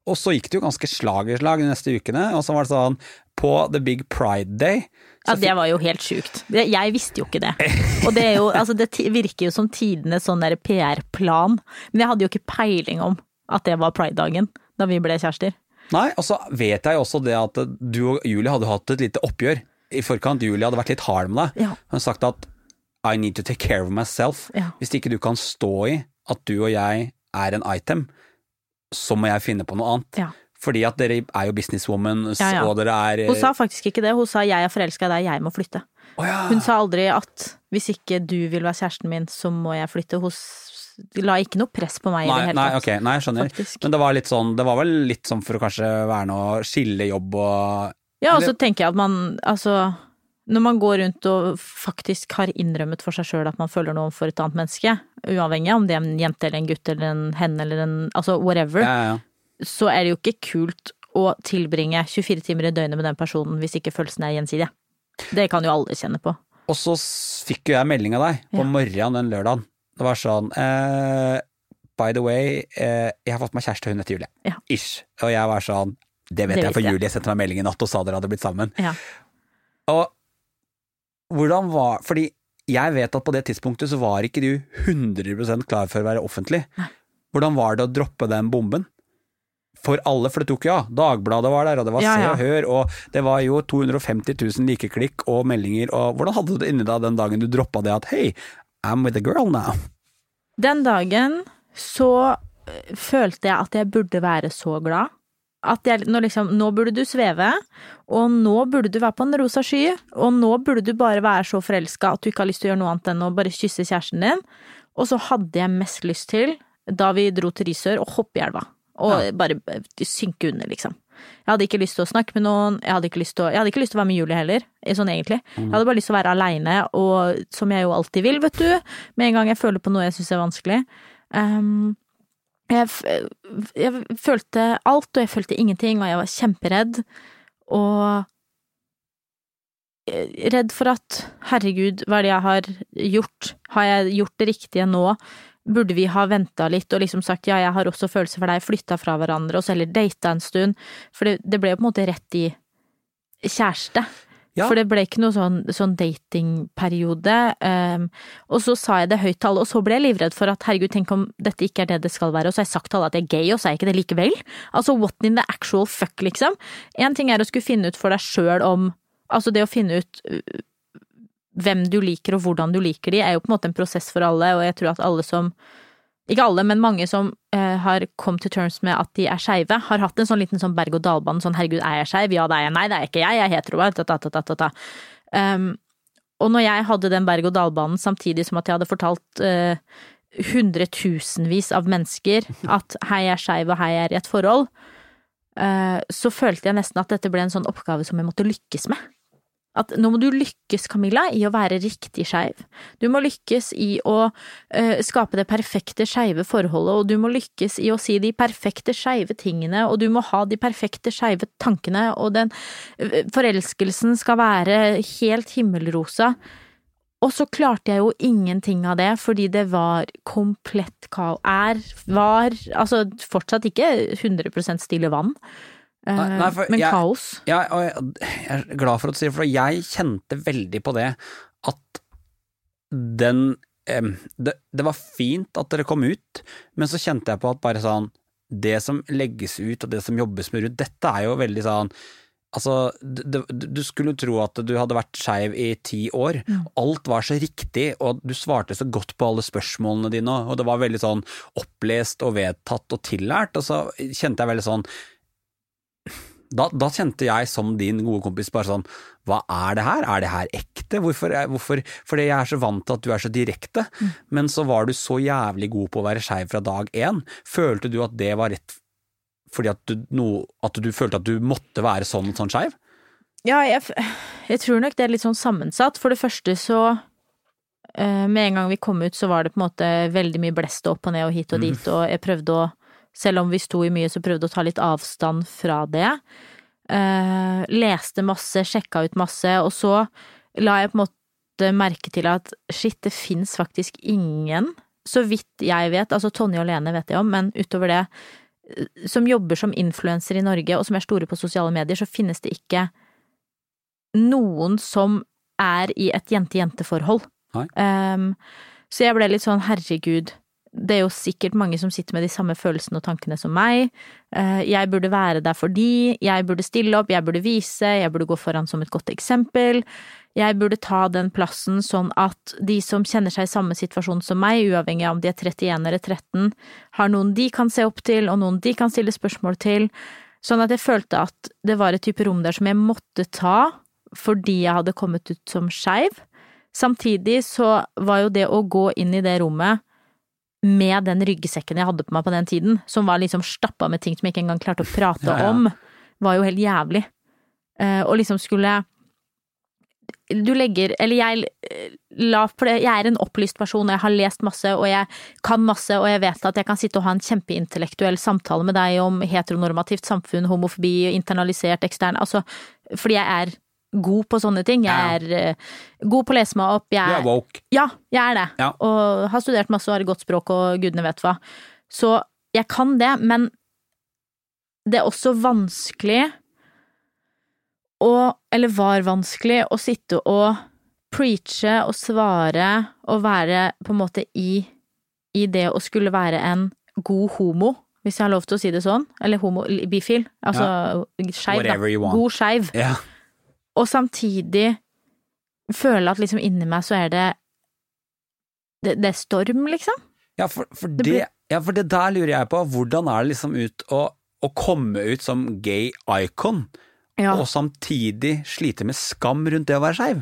Og så gikk det jo ganske slag i slag de neste ukene, og så var det sånn På The Big Pride Day Ja, det var jo helt sjukt. Jeg visste jo ikke det. Og det er jo, altså det virker jo som tidenes sånn PR-plan, men jeg hadde jo ikke peiling om at det var pridedagen da vi ble kjærester. Nei, og så vet jeg jo også det at du og Julie hadde hatt et lite oppgjør i forkant. Julie hadde vært litt hard med deg. Ja. Hun har sagt at I need to take care of myself. Ja. Hvis ikke du kan stå i at du og jeg er en item, så må jeg finne på noe annet. Ja. Fordi at dere er jo businesswoman, Ja, ja. og dere er Hun sa faktisk ikke det, hun sa jeg er forelska i deg, jeg må flytte. Oh, ja. Hun sa aldri at hvis ikke du vil være kjæresten min, så må jeg flytte. Hun la ikke noe press på meg i det hele nei, tatt. ok, nei, jeg skjønner. Faktisk. Men det var litt sånn, det var vel litt sånn for å kanskje være noe skille jobb og Ja, og så tenker jeg at man, altså Når man går rundt og faktisk har innrømmet for seg sjøl at man føler noe for et annet menneske, uavhengig av om det er en jente eller en gutt eller en hen eller en altså whatever, ja, ja. så er det jo ikke kult å tilbringe 24 timer i døgnet med den personen hvis ikke følelsene er gjensidige. Det kan jo alle kjenne på. Og så fikk jo jeg melding av deg på Ja. morgenen den lørdagen. Det var sånn eh, By the way, eh, jeg har fått meg kjæreste, hun heter Julie. Ja. Ish. Og jeg var sånn Det vet Det jeg, for. Julie sendte meg melding i natt og sa dere hadde blitt sammen. Ja. Og hvordan var Fordi jeg vet at på det tidspunktet så var ikke du 100 klar for å være offentlig. Hvordan var det å droppe den bomben? For alle, for det tok jo av. Dagbladet var der, og det var Ja, Se og Hør, og det var jo 250 000 likeklikk og meldinger, og hvordan hadde du det inni deg den dagen du droppa det at hei, I'm with a girl now? Den dagen så øh, følte jeg at jeg burde være så glad. At jeg, nå liksom, nå burde du sveve, og nå burde du være på en rosa sky, og nå burde du bare være så forelska at du ikke har lyst til å gjøre noe annet enn å bare kysse kjæresten din. Og så hadde jeg mest lyst til, da vi dro til Risør, å hoppe i elva. Og bare øh, synke under, liksom. Jeg hadde ikke lyst til å snakke med noen, jeg hadde ikke lyst til å, ikke lyst til å være med Julie heller, eh, sånn egentlig. Jeg hadde bare lyst til å være aleine, og som jeg jo alltid vil, vet du, med en gang jeg føler på noe jeg syns er vanskelig. Ehm, jeg, jeg følte alt, og jeg følte ingenting, og jeg var kjemperedd. Og redd for at herregud, hva er det jeg har gjort? Har jeg gjort det riktige nå? Burde vi ha venta litt og liksom sagt ja, jeg har også følelser for deg, flytta fra hverandre, og så heller data en stund? For det, det ble jo på en måte rett i kjæreste. Ja. For det ble ikke noe sånn, sånn datingperiode. Um, og så sa jeg det høyt til alle, og så ble jeg livredd for at herregud, tenk om dette ikke er det det skal være, og så har jeg sagt til alle at jeg er gay, og så er jeg ikke det likevel. Altså what in the actual fuck, liksom. En ting er å skulle finne ut for deg sjøl om Altså det å finne ut øh, hvem du liker og hvordan du liker de, er jo på en måte en prosess for alle, og jeg tror at alle som ikke alle, men mange som eh, har kommet til terms med at de er skeive, har hatt en sånn liten sånn berg-og-dal-bane, sånn herregud, er jeg skeiv? Ja, det er jeg. Nei, det er ikke jeg, jeg er hetero. Ta, ta, ta, ta, ta, ta. Um, og når jeg hadde den berg-og-dal-banen samtidig som at jeg hadde fortalt eh, hundretusenvis av mennesker at hei, jeg er skeiv og hei, jeg er i et forhold, eh, så følte jeg nesten at dette ble en sånn oppgave som jeg måtte lykkes med. At nå må du lykkes, Camilla, i å være riktig skeiv. Du må lykkes i å uh, skape det perfekte skeive forholdet, og du må lykkes i å si de perfekte skeive tingene, og du må ha de perfekte skeive tankene, og den uh, forelskelsen skal være helt himmelrosa. Og så klarte jeg jo ingenting av det, fordi det var komplett kaos. Er, var, altså fortsatt ikke 100 stille vann, Nei, nei, for men jeg- kaos. Ja, jeg, er glad for at du sier det, for jeg kjente veldig på det at den em, det, det var fint at dere kom ut, men så kjente jeg på at bare sånn Det som legges ut og det som jobbes med rundt, dette er jo veldig sånn Altså, det, du skulle tro at du hadde vært skeiv i ti år. Alt var så riktig, og du svarte så godt på alle spørsmålene dine, og det var veldig sånn opplest og vedtatt og tillært, og så kjente jeg veldig sånn da, da kjente jeg som din gode kompis bare sånn, hva er det her, er det her ekte? Hvorfor, hvorfor, fordi jeg er så vant til at du er så direkte, men så var du så jævlig god på å være skeiv fra dag én. Følte du at det var rett fordi at du, no, at du følte at du måtte være sånn sånn skeiv? Ja, jeg, jeg tror nok det er litt sånn sammensatt. For det første så eh, Med en gang vi kom ut, så var det på en måte veldig mye blest opp og ned og hit og dit, og jeg prøvde å Selv om vi sto i mye, så prøvde å ta litt avstand fra det. Eh, leste masse, sjekka ut masse, og så la jeg på en måte merke til at shit, det fins faktisk ingen, så vidt jeg vet, altså Tonje og Lene vet jeg om, men utover det, eh, som jobber som influenser i Norge, og som er store på sosiale medier, så finnes det ikke noen som er i et jente-jente-forhold. Ehm, så jeg ble litt sånn, herregud, det er jo sikkert mange som sitter med de samme følelsene og tankene som meg. Eh, jeg burde være der for de, jeg burde stille opp, jeg burde vise, jeg burde gå foran som et godt eksempel. Jeg burde ta den plassen sånn at de som kjenner seg i samme situasjon som meg, uavhengig av om de er 31 eller 13, har noen de kan se opp til, og noen de kan stille spørsmål til. Sånn at jeg følte at det var et type rom der som jeg måtte ta fordi jeg hadde kommet ut som skeiv. Samtidig så var jo det å gå inn i det rommet med den ryggsekken jeg hadde på meg på den tiden, som var liksom stappa med ting som jeg ikke engang klarte å prate Ja, ja. om, var jo helt jævlig. Uh, og liksom skulle Du legger Eller jeg eh, la For det, jeg er en opplyst person, og jeg har lest masse, og jeg kan masse, og jeg vet at jeg kan sitte og ha en kjempeintellektuell samtale med deg om heteronormativt samfunn, homofobi, internalisert, ekstern Altså, fordi jeg er god på sånne ting. Jeg er eh, god på å lese meg opp. Jeg Du er woke. ja, jeg er det. Ja. Og har studert masse og har godt språk og gudene vet hva. Så jeg kan det, men det er også vanskelig å, eller var vanskelig, å sitte og preache og svare og være på en måte i, i det å skulle være en god homo, hvis jeg har lov til å si det sånn, eller homo, bifil, altså skeiv, you want. God skeiv Ja. Og samtidig føle at liksom inni meg så er det det, det er storm, liksom. Ja, for, for Det det, blir- ja, for det der lurer jeg på. Hvordan er det liksom ut å, å komme ut som gay icon, Ja. og samtidig slite med skam rundt det å være skeiv?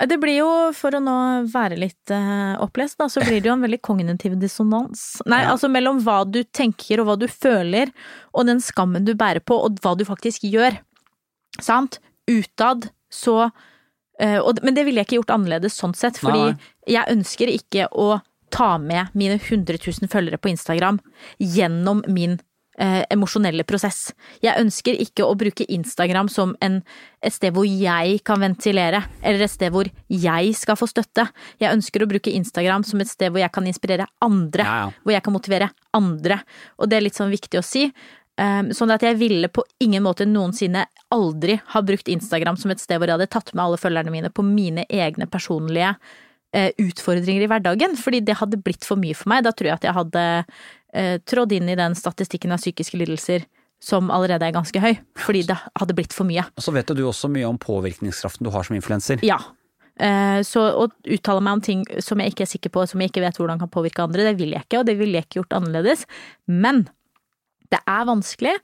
Det blir jo, for å nå være litt uh, opplest, da, så blir det jo en veldig kognitiv dissonans. Nei, Ja. altså mellom hva du tenker og hva du føler, og den skammen du bærer på, og hva du faktisk gjør. Sant? Utad så eh, Men det ville jeg ikke gjort annerledes sånn sett, fordi Nei. jeg ønsker ikke å ta med mine 100 000 følgere på Instagram gjennom min eh, emosjonelle prosess. Jeg ønsker ikke å bruke Instagram som en, et sted hvor jeg kan ventilere, eller et sted hvor jeg skal få støtte. Jeg ønsker å bruke Instagram som et sted hvor jeg kan inspirere andre, Ja, ja. hvor jeg kan motivere andre. Og det er litt sånn viktig å si. Um, sånn at jeg ville på ingen måte noensinne aldri ha brukt Instagram som et sted hvor jeg hadde tatt med alle følgerne mine på mine egne personlige eh, utfordringer i hverdagen, fordi det hadde blitt for mye for meg. Da tror jeg at jeg hadde eh, trådd inn i den statistikken av psykiske lidelser som allerede er ganske høy, fordi det hadde blitt for mye. Og så vet du også mye om påvirkningskraften du har som influenser. Ja. Eh, Så å uttale meg om ting som jeg ikke er sikker på, som jeg ikke vet hvordan kan påvirke andre, det vil jeg ikke, og det ville jeg ikke gjort annerledes. Men det er vanskelig,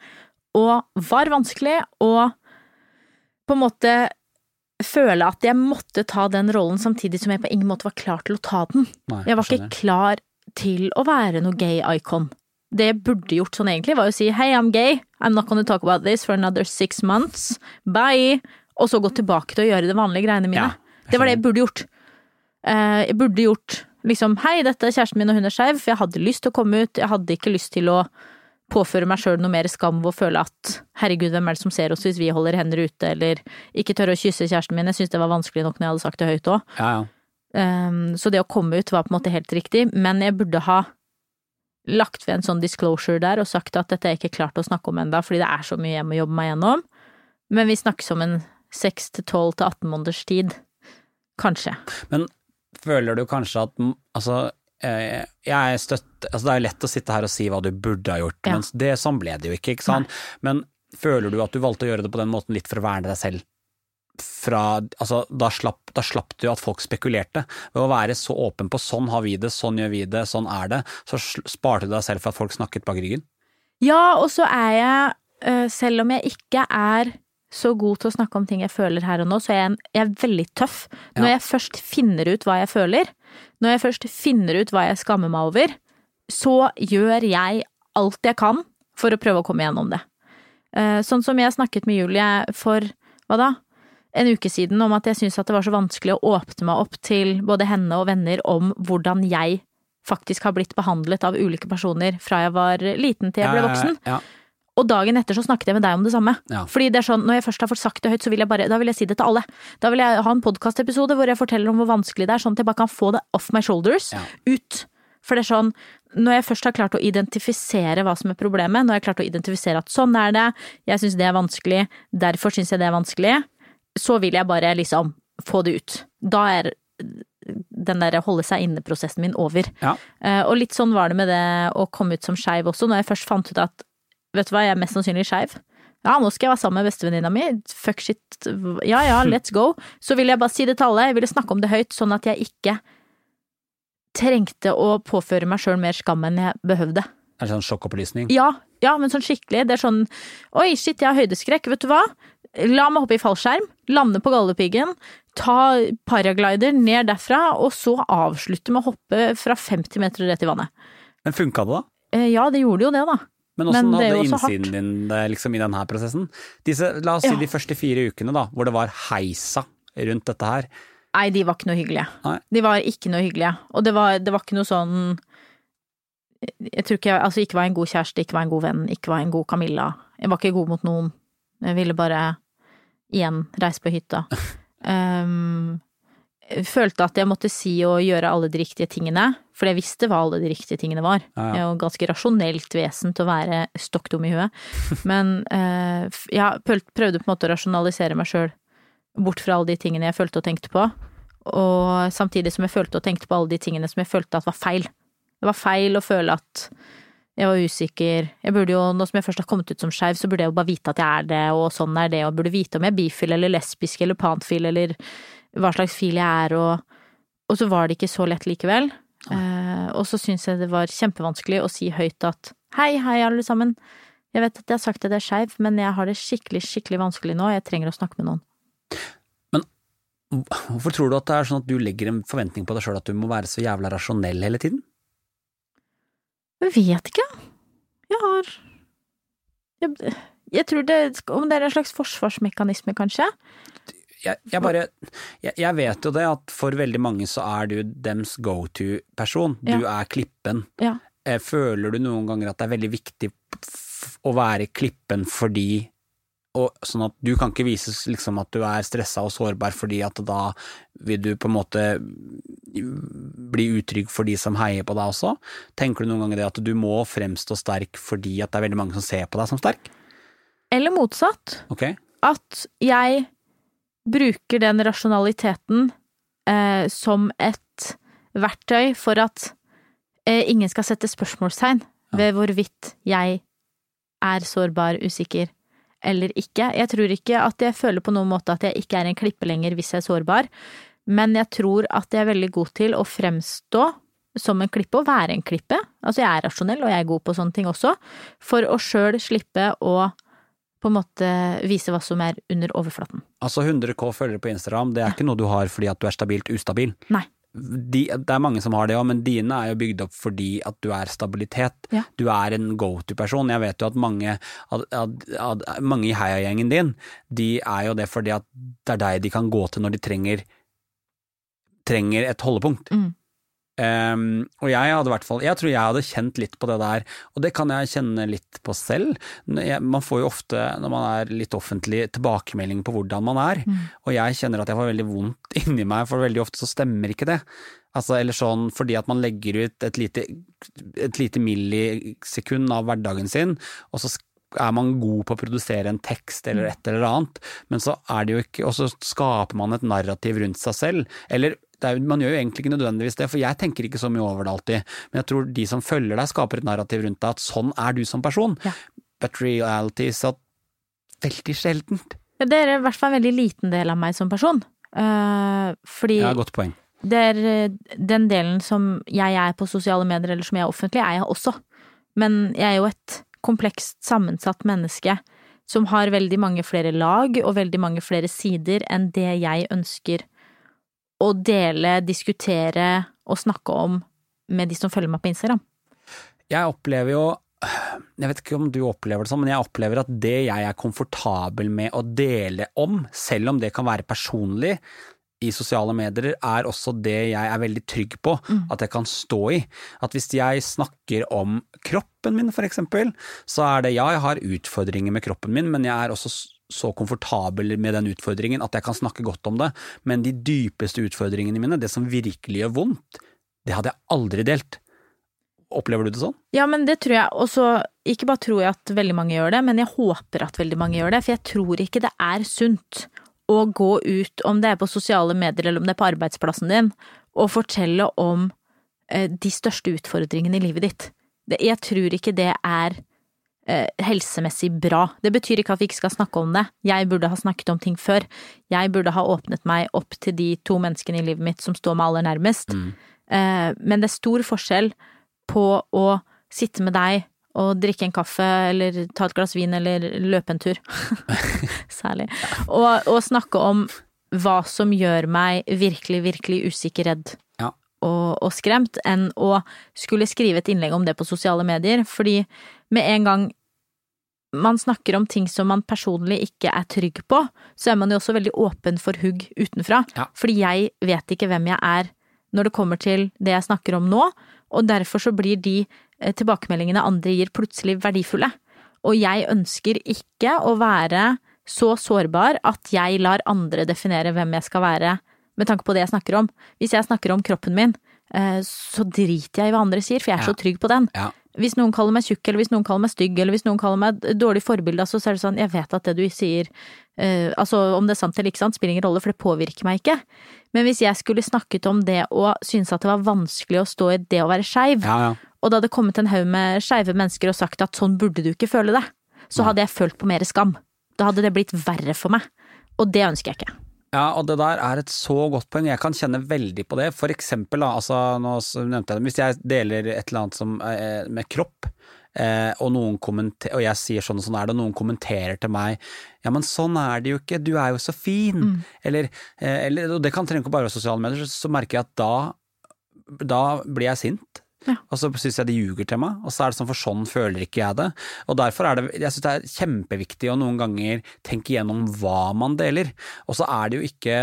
og var vanskelig, å på en måte føle at jeg måtte ta den rollen samtidig som jeg på ingen måte var klar til å ta den. Nei, Jeg var ikke klar til å være noe gay icon. Det jeg burde gjort sånn egentlig, var å si hei, I'm gay, I'm not gonna talk about this for another six months, bye, og så gå tilbake til å gjøre de vanlige greiene mine. Ja, det var det jeg burde gjort. Eh, jeg burde gjort liksom hei, dette er kjæresten min og hun er skeiv, for jeg hadde lyst til å komme ut, jeg hadde ikke lyst til å påføre meg sjøl noe mer skam ved å føle at herregud, hvem er det som ser oss hvis vi holder hender ute, eller ikke tørre å kysse kjæresten min, jeg syntes det var vanskelig nok når jeg hadde sagt det høyt òg. Ja, ja. Um, så det å komme ut var på en måte helt riktig, men jeg burde ha lagt ved en sånn disclosure der og sagt at dette er ikke klart å snakke om enda, fordi det er så mye jeg må jobbe meg gjennom. Men vi snakkes om en seks til tolv til 18 måneders tid. Kanskje. Men føler du kanskje at altså jeg støtter, altså Det er lett å sitte her og si hva du burde ha gjort, Ja. men det, sånn ble det jo ikke. ikke sant? Men føler du at du valgte å gjøre det på den måten litt for å verne deg selv? Fra, altså, da, slapp, da slapp du at folk spekulerte. Ved å være så åpen på sånn har vi det, sånn gjør vi det, sånn er det, så sparte du deg selv for at folk snakket bak ryggen. Ja, og så er jeg, eh, selv om jeg ikke er så god til å snakke om ting jeg føler her og nå, så er jeg, en, jeg er veldig tøff. Når Ja. jeg først finner ut hva jeg føler, når jeg først finner ut hva jeg skammer meg over, så gjør jeg alt jeg kan for å prøve å komme gjennom det. Eh, Sånn som jeg snakket med Julie for, hva da, en uke siden om at jeg syntes at det var så vanskelig å åpne meg opp til både henne og venner om hvordan jeg faktisk har blitt behandlet av ulike personer fra jeg var liten til jeg ble voksen. Ja, ja, Ja, Og dagen etter så snakket jeg med deg om det samme. Ja. Fordi det er sånn, når jeg først har fått sagt det høyt, så vil jeg bare, da vil jeg si det til alle. Da vil jeg ha en podkastepisode hvor jeg forteller om hvor vanskelig det er, sånn at jeg bare kan få det off my shoulders, Ja. ut. For det er sånn, når jeg først har klart å identifisere hva som er problemet, når jeg har klart å identifisere at sånn er det, jeg syns det er vanskelig, derfor syns jeg det er vanskelig, så vil jeg bare liksom få det ut. Da er den der holde seg inne-prosessen min over. Ja. Uh, Og litt sånn var det med det å komme ut som skeiv også, når jeg først fant ut at vet du hva, jeg er mest sannsynlig skeiv. Ja, nå skal jeg være sammen med bestevenninna mi, fuck shit, ja ja, let's go. Så ville jeg bare si det til alle, jeg ville snakke om det høyt, sånn at jeg ikke trengte å påføre meg sjøl mer skam enn jeg behøvde. Er det sånn sjokkopplysning? Ja, ja, men sånn skikkelig. Det er sånn Oi, shit, jeg har høydeskrekk. Vet du hva? La meg hoppe i fallskjerm, lande på Galdhøpiggen, ta paraglider ned derfra, og så avslutte med å hoppe fra 50 meter rett i vannet. Men funka det, da? Eh, Ja, det gjorde jo det, da. Men åssen hadde innsiden din det liksom, i denne prosessen? Disse, la oss si Ja. de første fire ukene, da, hvor det var heisa rundt dette her. Nei, de var ikke noe hyggelige. Nei. De var ikke noe hyggelige. Og det var, det var ikke noe sånn Jeg tror ikke jeg altså ikke var en god kjæreste, ikke var en god venn, ikke var en god Camilla. Jeg var ikke god mot noen. Jeg ville bare igjen reise på hytta. Um, følte at jeg måtte si og gjøre alle de riktige tingene, for jeg visste hva alle de riktige tingene var. Ja, ja. Jo ganske rasjonelt vesen til å være stokk dum i huet. Men eh, jeg prøvde på en måte å rasjonalisere meg sjøl bort fra alle de tingene jeg følte og tenkte på, og samtidig som jeg følte og tenkte på alle de tingene som jeg følte at var feil. Det var feil å føle at jeg var usikker. Jeg burde jo, nå som jeg først har kommet ut som skeiv, så burde jeg jo bare vite at jeg er det, og sånn er det, og burde vite om jeg er bifil eller lesbisk eller panfil eller hva slags fil jeg er, og, og så var det ikke så lett likevel. Eh, og så syns jeg det var kjempevanskelig å si høyt at hei, hei alle sammen, jeg vet at jeg har sagt at jeg er skeiv, men jeg har det skikkelig, skikkelig vanskelig nå, jeg trenger å snakke med noen. Men Hvorfor tror du at det er sånn at du legger en forventning på deg sjøl at du må være så jævla rasjonell hele tiden? Jeg vet ikke. Jeg har Jeg, jeg tror det Om det er en slags forsvarsmekanisme, kanskje? Jeg, jeg bare jeg, jeg vet jo det at for veldig mange så er du dems go to-person. Du er klippen. Ja. Eh, Føler du noen ganger at det er veldig viktig å være klippen fordi og sånn at du kan ikke vise liksom at du er stressa og sårbar fordi at da vil du på en måte bli utrygg for de som heier på deg også. Tenker du noen ganger det at du må fremstå sterk fordi at det er veldig mange som ser på deg som sterk? Eller motsatt. Okay. At jeg bruker den rasjonaliteten eh, som et verktøy for at eh, ingen skal sette spørsmålstegn ved hvorvidt jeg er sårbar, usikker eller ikke. Jeg tror ikke at jeg føler på noen måte at jeg ikke er en klippe lenger hvis jeg er sårbar, men jeg tror at jeg er veldig god til å fremstå som en klippe og være en klippe. Altså jeg er rasjonell og jeg er god på sånne ting også, for å sjøl slippe å på en måte vise hva som er under overflaten. Altså 100K følgere på Instagram, det er ikke noe du har fordi at du er stabilt ustabil. Nei. De, det er mange som har det òg, men dine er jo bygd opp fordi at du er stabilitet. Ja. Du er en go to-person. Jeg vet jo at mange, at, at, at, mange i heiagjengen din, de er jo det fordi at det er deg de kan gå til når de trenger, trenger et holdepunkt. Mm. Ehm, og jeg hadde i hvert fall, jeg tror jeg hadde kjent litt på det der, og det kan jeg kjenne litt på selv. Jeg, man får jo ofte, når man er litt offentlig, tilbakemelding på hvordan man er, og jeg kjenner at jeg får veldig vondt inni meg, for veldig ofte så stemmer ikke det. Altså, eller sånn fordi at man legger ut et lite, et lite millisekund av hverdagen sin, og så er man god på å produsere en tekst eller et eller annet, men så er det jo ikke Og så skaper man et narrativ rundt seg selv. Eller er, jo- man gjør jo egentlig ikke nødvendigvis det, for jeg tenker ikke så mye over det alltid, men jeg tror de som følger deg, skaper et narrativ rundt deg at sånn er du som person. Ja. But reality is at veldig sjeldent. Det er i hvert fall en veldig liten del av meg som person. Uh, fordi Ja, godt poeng. det er eh, den delen som jeg er på sosiale medier, eller som jeg er offentlig, er jeg også. Men jeg er jo et komplekst sammensatt menneske som har veldig mange flere lag og veldig mange flere sider enn det jeg ønsker å dele, diskutere og snakke om med de som følger meg på Instagram. Jeg opplever jo jeg vet ikke om du opplever det sånn, men jeg opplever at det jeg er komfortabel med å dele om, selv om det kan være personlig i sosiale medier, er også det jeg er veldig trygg på at jeg kan stå i. At hvis jeg snakker om kroppen min, for eksempel, så er det ja, jeg har utfordringer med kroppen min, men jeg er også så komfortabel med den utfordringen at jeg kan snakke godt om det. Men de dypeste utfordringene mine, det som virkelig gjør vondt, det hadde jeg aldri delt. Opplever du det sånn? Ja, men det tror jeg Og så Ikke bare tror jeg at veldig mange gjør det, men jeg håper at veldig mange gjør det, for jeg tror ikke det er sunt å gå ut, om det er på sosiale medier eller om det er på arbeidsplassen din, og fortelle om eh, de største utfordringene i livet ditt. Jeg tror ikke det er helsemessig bra. Det betyr ikke at vi ikke skal snakke om det. Jeg burde ha snakket om ting før. Jeg burde ha åpnet meg opp til de to menneskene i livet mitt som står meg aller nærmest. Mm. men det er stor forskjell på å sitte med deg og drikke en kaffe eller ta et glass vin eller løpe en tur, særlig, og, og snakke om hva som gjør meg virkelig, virkelig usikker, redd Ja. og, og skremt enn å skulle skrive et innlegg om det på sosiale medier, fordi med en gang man snakker om ting som man personlig ikke er trygg på, så er man jo også veldig åpen for hugg utenfra. Ja. Fordi jeg vet ikke hvem jeg er når det kommer til det jeg snakker om nå, og derfor så blir de eh, tilbakemeldingene andre gir plutselig verdifulle. Og jeg ønsker ikke å være så sårbar at jeg lar andre definere hvem jeg skal være med tanke på det jeg snakker om. Hvis jeg snakker om kroppen min, eh, så driter jeg i hva andre sier, for jeg er Ja. så trygg på den. Ja. Hvis noen kaller meg tjukk, eller hvis noen kaller meg stygg, eller hvis noen kaller meg dårlig forbilde, så er det sånn, jeg vet at det du sier, uh, altså om det er sant eller ikke sant, spiller ingen rolle, for det påvirker meg ikke. Men hvis jeg skulle snakket om det og synes at det var vanskelig å stå i det å være skeiv, Ja, ja. og det hadde kommet en haug med skeive mennesker og sagt at sånn burde du ikke føle det, så hadde jeg følt på mer skam. Da hadde det blitt verre for meg. Og det ønsker jeg ikke. Ja, og det der er et så godt poeng. Jeg kan kjenne veldig på det. For eksempel, da, altså, nå nevnte jeg det, hvis jeg deler et eller annet som, eh, med kropp, eh, og, og jeg sier sånn og sånn er det, og noen kommenterer til meg ja, men sånn er det jo ikke, du er jo så fin, eller, eh, eller og det kan trenge ikke bare være sosiale medier, så, så merker jeg at da, da blir jeg sint. Ja. Og så syns jeg de ljuger til meg, og så er det sånn for sånn føler ikke jeg det. Og derfor er det, jeg syns det er kjempeviktig å noen ganger tenke igjennom hva man deler. Og så er det jo ikke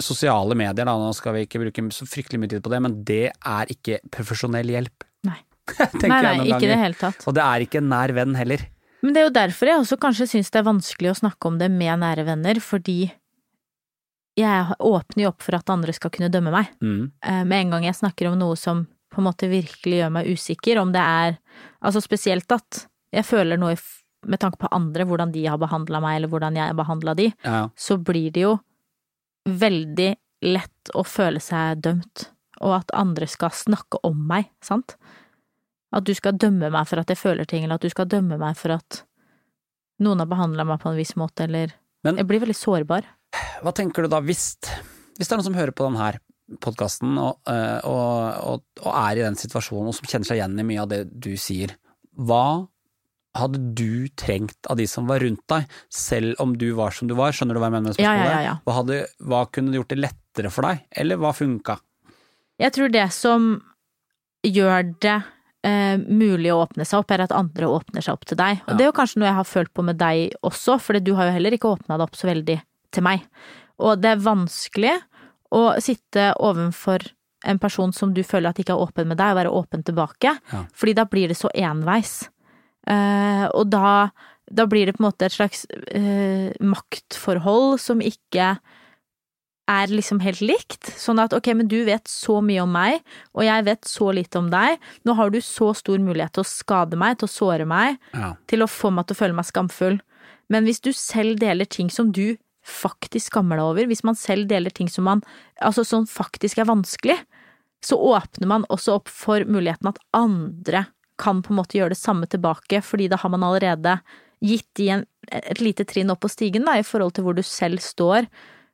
Sosiale medier, da, nå skal vi ikke bruke så fryktelig mye tid på det, men det er ikke profesjonell hjelp. Nei. Nei, nei, ikke i det hele tatt. Og det er ikke en nær venn heller. Men det er jo derfor jeg også kanskje syns det er vanskelig å snakke om det med nære venner, fordi jeg åpner jo opp for at andre skal kunne dømme meg. Mm. Eh, Med en gang jeg snakker om noe som på en måte virkelig gjør meg usikker, om det er Altså spesielt at jeg føler noe med tanke på andre, hvordan de har behandla meg, eller hvordan jeg har behandla de, Ja, så blir det jo veldig lett å føle seg dømt, og at andre skal snakke om meg, sant? At du skal dømme meg for at jeg føler ting, eller at du skal dømme meg for at noen har behandla meg på en viss måte, eller Men- Jeg blir veldig sårbar. Hva tenker du da hvis, hvis det er noen som hører på denne podkasten og, øh, og, og, og er i den situasjonen, og som kjenner seg igjen i mye av det du sier, hva hadde du trengt av de som var rundt deg, selv om du var som du var? Skjønner du hva jeg mener med spørsmålet? ja, ja, ja. Hva, hadde, hva kunne gjort det lettere for deg, eller hva funka? Jeg tror det som gjør det eh, mulig å åpne seg opp, er at andre åpner seg opp til deg. Og Ja. det er jo kanskje noe jeg har følt på med deg også, for du har jo heller ikke åpna deg opp så veldig til meg. Og det er vanskelig å sitte ovenfor en person som du føler at ikke er åpen med deg, og være åpen tilbake, Ja. fordi da blir det så enveis. Uh, og da, da blir det på en måte et slags uh, maktforhold som ikke er liksom helt likt. Sånn at ok, men du vet så mye om meg, og jeg vet så lite om deg. Nå har du så stor mulighet til å skade meg, til å såre meg, Ja. til å få meg til å føle meg skamfull. Men hvis du selv deler ting som du faktisk skammer deg over, hvis man selv deler ting som man, altså som faktisk er vanskelig, så åpner man også opp for muligheten at andre kan på en måte gjøre det samme tilbake, fordi da har man allerede gitt de en, et lite trinn opp på stigen da, i forhold til hvor du selv står,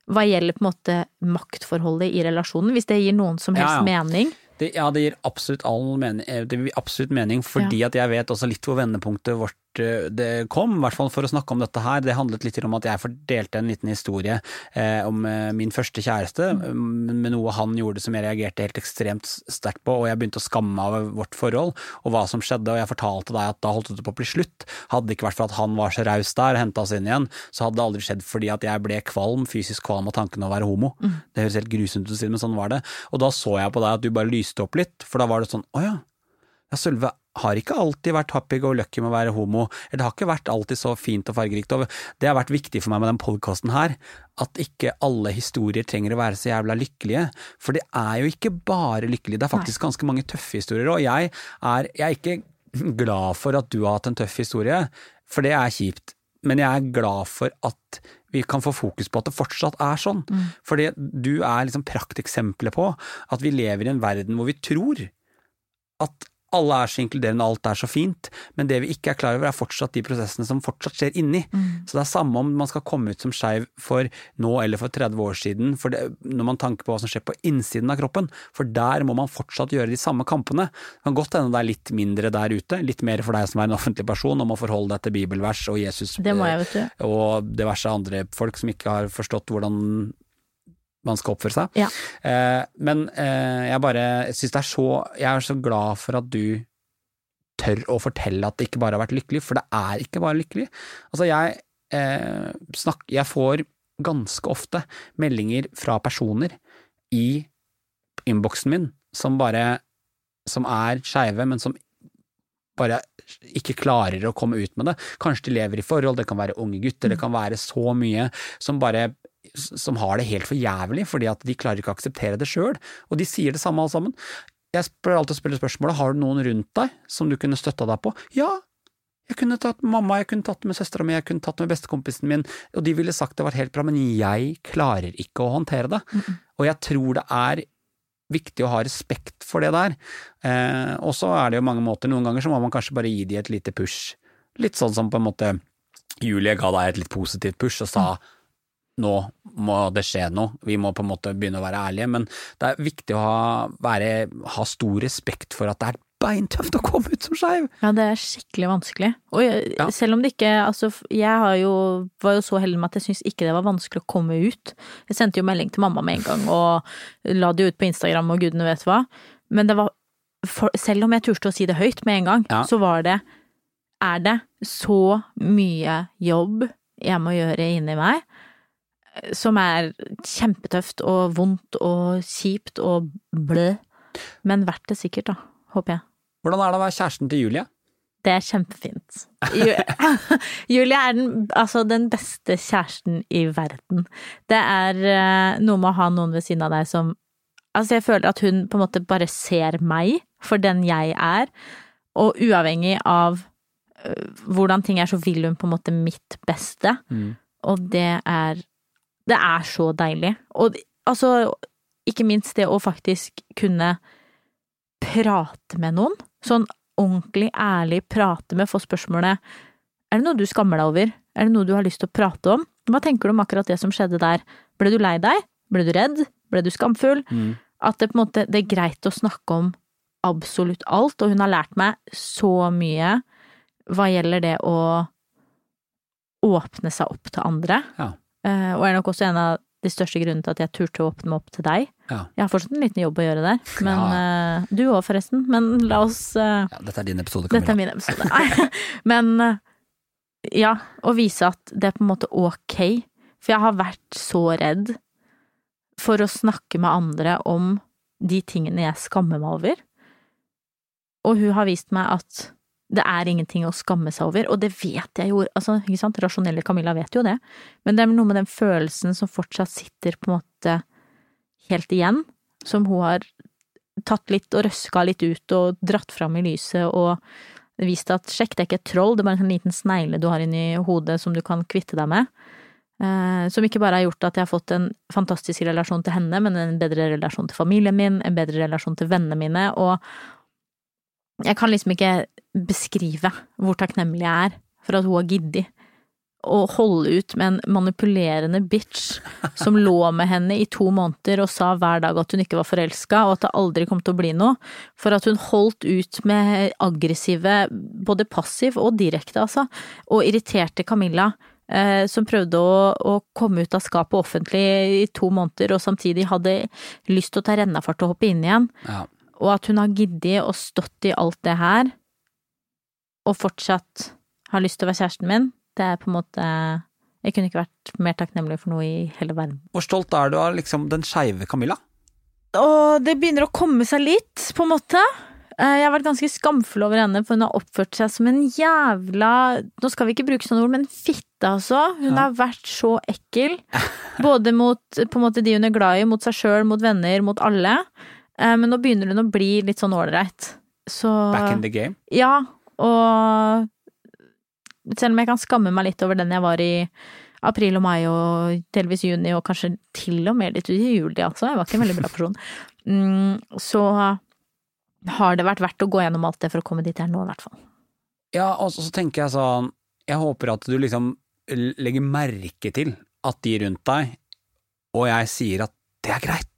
hva gjelder på en måte maktforholdet i relasjonen, hvis det gir noen som helst Ja, ja. mening. Det, ja, det gir absolutt all mening, eh, det gir absolutt mening fordi at jeg vet også litt hvor vendepunktet vårt det kom, i hvert fall for å snakke om dette her. Det handlet litt om at jeg fordelte en liten historie eh, om eh, min første kjæreste, mm. med noe han gjorde som jeg reagerte helt ekstremt sterkt på, og jeg begynte å skamme meg over vårt forhold og hva som skjedde, og jeg fortalte deg at da holdt det på å bli slutt. Hadde det ikke vært for at han var så raus der og henta oss inn igjen, så hadde det aldri skjedd fordi at jeg ble kvalm, fysisk kvalm av tanken å være homo. Det høres helt grusomt ut å si men sånn var det. Og da så jeg på deg at du bare lyste opp litt, for da var det sånn å ja, ja, Sølve har ikke alltid vært happy go lucky med å være homo, eller det har ikke vært alltid så fint og fargerikt. Og det har vært viktig for meg med den podkasten her, at ikke alle historier trenger å være så jævla lykkelige. For det er jo ikke bare lykkelig, det er faktisk ganske mange tøffe historier. Og jeg er, jeg er ikke glad for at du har hatt en tøff historie, for det er kjipt. Men jeg er glad for at vi kan få fokus på at det fortsatt er sånn. Fordi du er liksom prakteksempelet på at vi lever i en verden hvor vi tror at alle er så inkluderende, alt er så fint, men det vi ikke er klar over er fortsatt de prosessene som fortsatt skjer inni. Så det er samme om man skal komme ut som skeiv for nå eller for 30 år siden, for det, når man tanker på hva som skjer på innsiden av kroppen, for der må man fortsatt gjøre de samme kampene. Det kan godt hende det er litt mindre der ute, litt mer for deg som er en offentlig person, om å forholde deg til bibelvers og Jesus Det må jeg, vet du. og diverse andre folk som ikke har forstått hvordan man skal oppføre seg. Ja. Eh, men eh, jeg bare syns det er så Jeg er så glad for at du tør å fortelle at det ikke bare har vært lykkelig, for det er ikke bare lykkelig. Altså, jeg eh, snakk, Jeg får ganske ofte meldinger fra personer i innboksen min som bare Som er skeive, men som bare ikke klarer å komme ut med det. Kanskje de lever i forhold, det kan være unge gutter, det kan være så mye som bare som har det helt for jævlig fordi at de klarer ikke å akseptere det sjøl, og de sier det samme alle sammen. Jeg pleier alltid å spille spørsmålet har du noen rundt deg som du kunne støtta deg på. Ja, jeg kunne tatt med mamma, jeg kunne tatt med søstera mi, jeg kunne tatt med bestekompisen min, og de ville sagt det var helt bra, men jeg klarer ikke å håndtere det. Og jeg tror det er viktig å ha respekt for det der. Eh, og så er det jo mange måter, noen ganger så må man kanskje bare gi de et lite push. Litt sånn som på en måte Julie ga deg et litt positivt push og sa nå må det skje noe, vi må på en måte begynne å være ærlige, men det er viktig å ha, være, ha stor respekt for at det er beintøft å komme ut som skeiv. Ja, det er skikkelig vanskelig. Og jeg, Ja. selv om det ikke Altså, jeg har jo, var jo så heldig med at jeg syns ikke det var vanskelig å komme ut. Jeg sendte jo melding til mamma med en gang, og la det ut på Instagram og gudene vet hva. Men det var for, Selv om jeg turte å si det høyt med en gang, Ja. så var det Er det så mye jobb jeg må gjøre inni meg, som er kjempetøft og vondt og kjipt og blø, men verdt det sikkert, da. Håper jeg. Hvordan er det å være kjæresten til Julie? Det er kjempefint. Ju- Julie er den, altså den beste kjæresten i verden. Det er eh, noe med å ha noen ved siden av deg som Altså, jeg føler at hun på en måte bare ser meg for den jeg er, og uavhengig av øh, hvordan ting er, så vil hun på en måte mitt beste. Mm. Og det er Det er så deilig. Og altså, ikke minst det å faktisk kunne prate med noen. Sånn ordentlig, ærlig prate med, få spørsmålet Er det noe du skammer deg over? Er det noe du har lyst til å prate om? Hva tenker du om akkurat det som skjedde der? Ble du lei deg? Ble du redd? Ble du skamfull? Mm. At det på en måte det er greit å snakke om absolutt alt, og hun har lært meg så mye hva gjelder det å åpne seg opp til andre. Ja. Eh, og er nok også en av de største grunnene til at jeg turte å åpne meg opp til deg. Ja. Jeg har fortsatt en liten jobb å gjøre der, men Ja. eh, du òg forresten. Men la oss eh, ja, dette er din episode, Camilla. Dette er min episode. Men ja, å vise at det er på en måte ok. For jeg har vært så redd for å snakke med andre om de tingene jeg skammer meg over. Og hun har vist meg at det er ingenting å skamme seg over, og det vet jeg jo, altså, ikke sant, rasjonelle Camilla vet jo det, men det er noe med den følelsen som fortsatt sitter på en måte helt igjen, som hun har tatt litt og røska litt ut og dratt fram i lyset og vist at sjekk, det er ikke et troll, det er bare en liten snegle du har inni hodet som du kan kvitte deg med. Eh, som ikke bare har gjort at jeg har fått en fantastisk relasjon til henne, men en bedre relasjon til familien min, en bedre relasjon til vennene mine, og jeg kan liksom ikke beskrive hvor takknemlig jeg er for at hun har giddet å holde ut med en manipulerende bitch som lå med henne i to måneder og sa hver dag at hun ikke var forelska, og at det aldri kom til å bli noe, for at hun holdt ut med aggressive, både passiv og direkte, altså, og irriterte Camilla. Eh, som prøvde å, å komme ut av skapet offentlig i to måneder, og samtidig hadde lyst til å ta rennafart og hoppe inn igjen. Ja. Og at hun har giddet og stått i alt det her, og fortsatt har lyst til å være kjæresten min, det er på en måte Jeg kunne ikke vært mer takknemlig for noe i hele verden. Hvor stolt er du av liksom den skeive Camilla? Og det begynner å komme seg litt, på en måte. Eh, Jeg har vært ganske skamfull over henne, for hun har oppført seg som en jævla Nå skal vi ikke bruke sånne ord, men fitte, altså. Hun Ja. har vært så ekkel. Både mot måte de hun er glad i, mot seg sjøl, mot venner, mot alle. Eh, Men nå begynner hun å bli litt sånn ålreit. Så Back in the game? Ja, og selv om jeg kan skamme meg litt over den jeg var i april og mai og delvis juni, og kanskje til og med litt ut i juli, altså, jeg var ikke en veldig bra person, mm, så har det vært verdt å gå gjennom alt det for å komme dit jeg er nå, i hvert fall. Ja, og så, så tenker jeg sånn Jeg håper at du liksom legger merke til at de rundt deg og jeg sier at det er greit.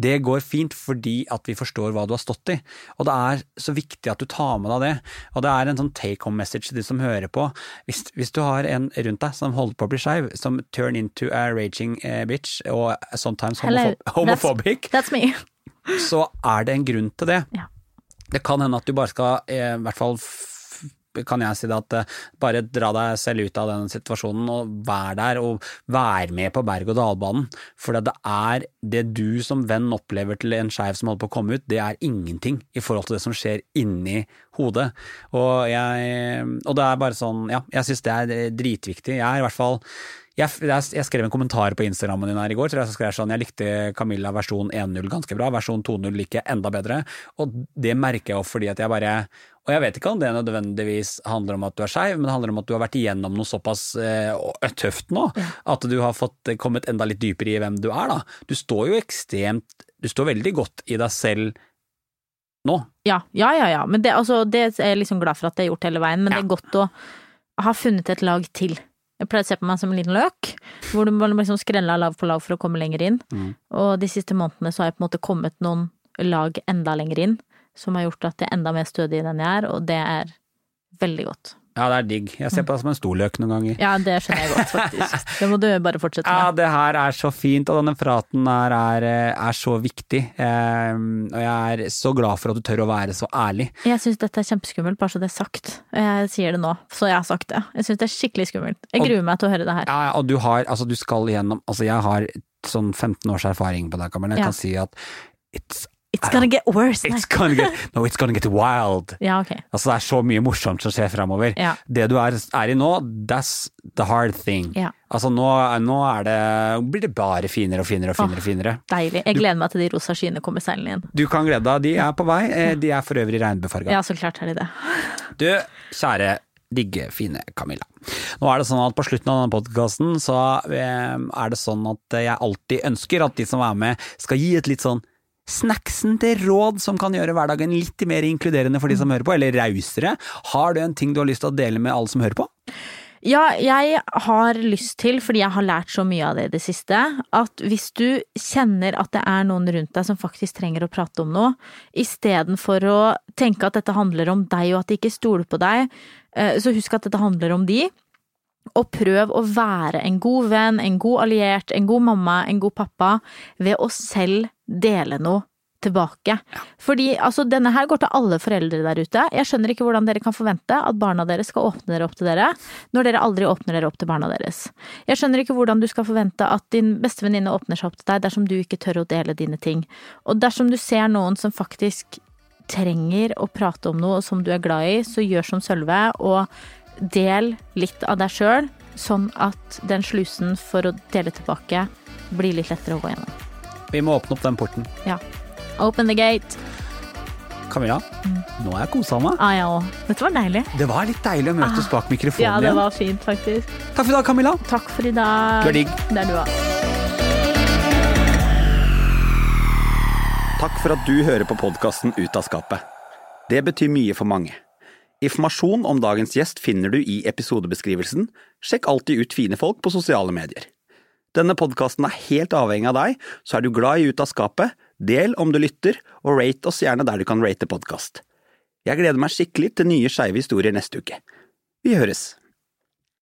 Det går fint fordi at vi forstår hva du har stått i, og det er så viktig at du tar med deg det. Og det er en sånn take home message til de som hører på. Hvis, hvis du har en rundt deg som holder på å bli skeiv, som turn into a raging eh, bitch, og sometimes Hello, homophobic, That's me. så er det en grunn til det. Ja. Det kan hende at du bare skal, eh, i hvert fall kan jeg si det, at eh, bare dra deg selv ut av den situasjonen og vær der, og vær med på berg-og-dal-banen. For det er det du som venn opplever til en skeiv som holder på å komme ut, det er ingenting i forhold til det som skjer inni hodet. Og, jeg, og det er bare sånn, ja, jeg syns det er dritviktig. Jeg er i hvert fall jeg, jeg, jeg skrev en kommentar på Instagrammen din her i går, tror jeg, så skrev jeg sånn, jeg likte Camilla versjon 1.0 ganske bra, versjon 2.0 liker jeg enda bedre, og det merker jeg jo fordi at jeg bare, og jeg vet ikke om det nødvendigvis handler om at du er skeiv, men det handler om at du har vært igjennom noe såpass eh, tøft nå, at du har fått kommet enda litt dypere i hvem du er da. Du står jo ekstremt, du står veldig godt i deg selv nå. Ja, ja, ja. ja. Men det, altså, det er jeg liksom glad for at det er gjort hele veien, men Ja. det er godt å ha funnet et lag til. Jeg pleier å se på meg som en liten løk, hvor du må liksom skrelle av lag på lag for å komme lenger inn. Mm. Og de siste månedene så har jeg på en måte kommet noen lag enda lenger inn, som har gjort at jeg er enda mer stødig enn jeg er, og det er veldig godt. Ja, det er digg. Jeg ser på deg som en storløk noen ganger. Ja, det skjønner jeg godt, faktisk. Det må du bare fortsette med. Ja, det her er så fint, og denne praten her er, er så viktig. Eh, og jeg er så glad for at du tør å være så ærlig. Jeg syns dette er kjempeskummelt, bare så det er sagt. Jeg sier det nå, så jeg har sagt det. Jeg syns det er skikkelig skummelt. Jeg Og- gruer meg til å høre det her. Ja, ja, og du har, altså du skal igjennom, altså jeg har sånn 15 års erfaring på deg, Kamelen. Jeg Ja. kan si at it's, It's gonna get worse. It's gonna get, no, it's gonna get wild. Ja, ok. Altså det er så mye morsomt som skjer fremover. Ja. Det du er, er i nå, that's the hard thing. Ja. Altså nå, nå det, blir det bare finere og finere og finere. og finere. Deilig. Jeg gleder meg til de rosa skyene kommer seilende igjen. Du kan glede deg, de er på vei. Eh, De er for øvrig regnbuefarga. Ja, så klart er de det. Du, kjære digge, fine Camilla. Nå er det sånn at på slutten av denne podkasten så eh, er det sånn at jeg alltid ønsker at de som er med skal gi et litt sånn snacksen til råd som kan gjøre hverdagen litt mer inkluderende for de som hører på, eller rausere. Har du en ting du har lyst til å dele med alle som hører på? Ja, jeg har lyst til, fordi jeg har lært så mye av det i det siste, at hvis du kjenner at det er noen rundt deg som faktisk trenger å prate om noe, istedenfor å tenke at dette handler om deg og at de ikke stoler på deg, eh, så husk at dette handler om de. Og prøv å være en god venn, en god alliert, en god mamma, en god pappa, ved å selv dele noe tilbake. Fordi altså, denne her går til alle foreldre der ute. Jeg skjønner ikke hvordan dere kan forvente at barna deres skal åpne dere opp til dere, når dere aldri åpner dere opp til barna deres. Jeg skjønner ikke hvordan du skal forvente at din beste venninne åpner seg opp til deg dersom du ikke tør å dele dine ting. Og dersom du ser noen som faktisk trenger å prate om noe som du er glad i, så gjør som Sølve, og del litt av deg sjøl, sånn at den slusen for å dele tilbake blir litt lettere å gå gjennom. Vi må åpne opp den porten. Ja. Open the gate. Camilla, nå har jeg kosa meg. Ah, ja, Dette var deilig. Det var litt deilig å møtes bak mikrofonen igjen. Ja, det igjen. var fint, faktisk. Takk for i dag, Camilla. Takk for i dag. Du er digg. Det er du òg. Takk for at du hører på podkasten Ut av skapet. Det betyr mye for mange. Informasjon om dagens gjest finner du i episodebeskrivelsen. Sjekk alltid ut fine folk på sosiale medier. Denne podkasten er helt avhengig av deg, så er du glad i Ut av skapet, del om du lytter, og rate oss gjerne der du kan rate podkast. Jeg gleder meg skikkelig til nye skeive historier neste uke. Vi høres!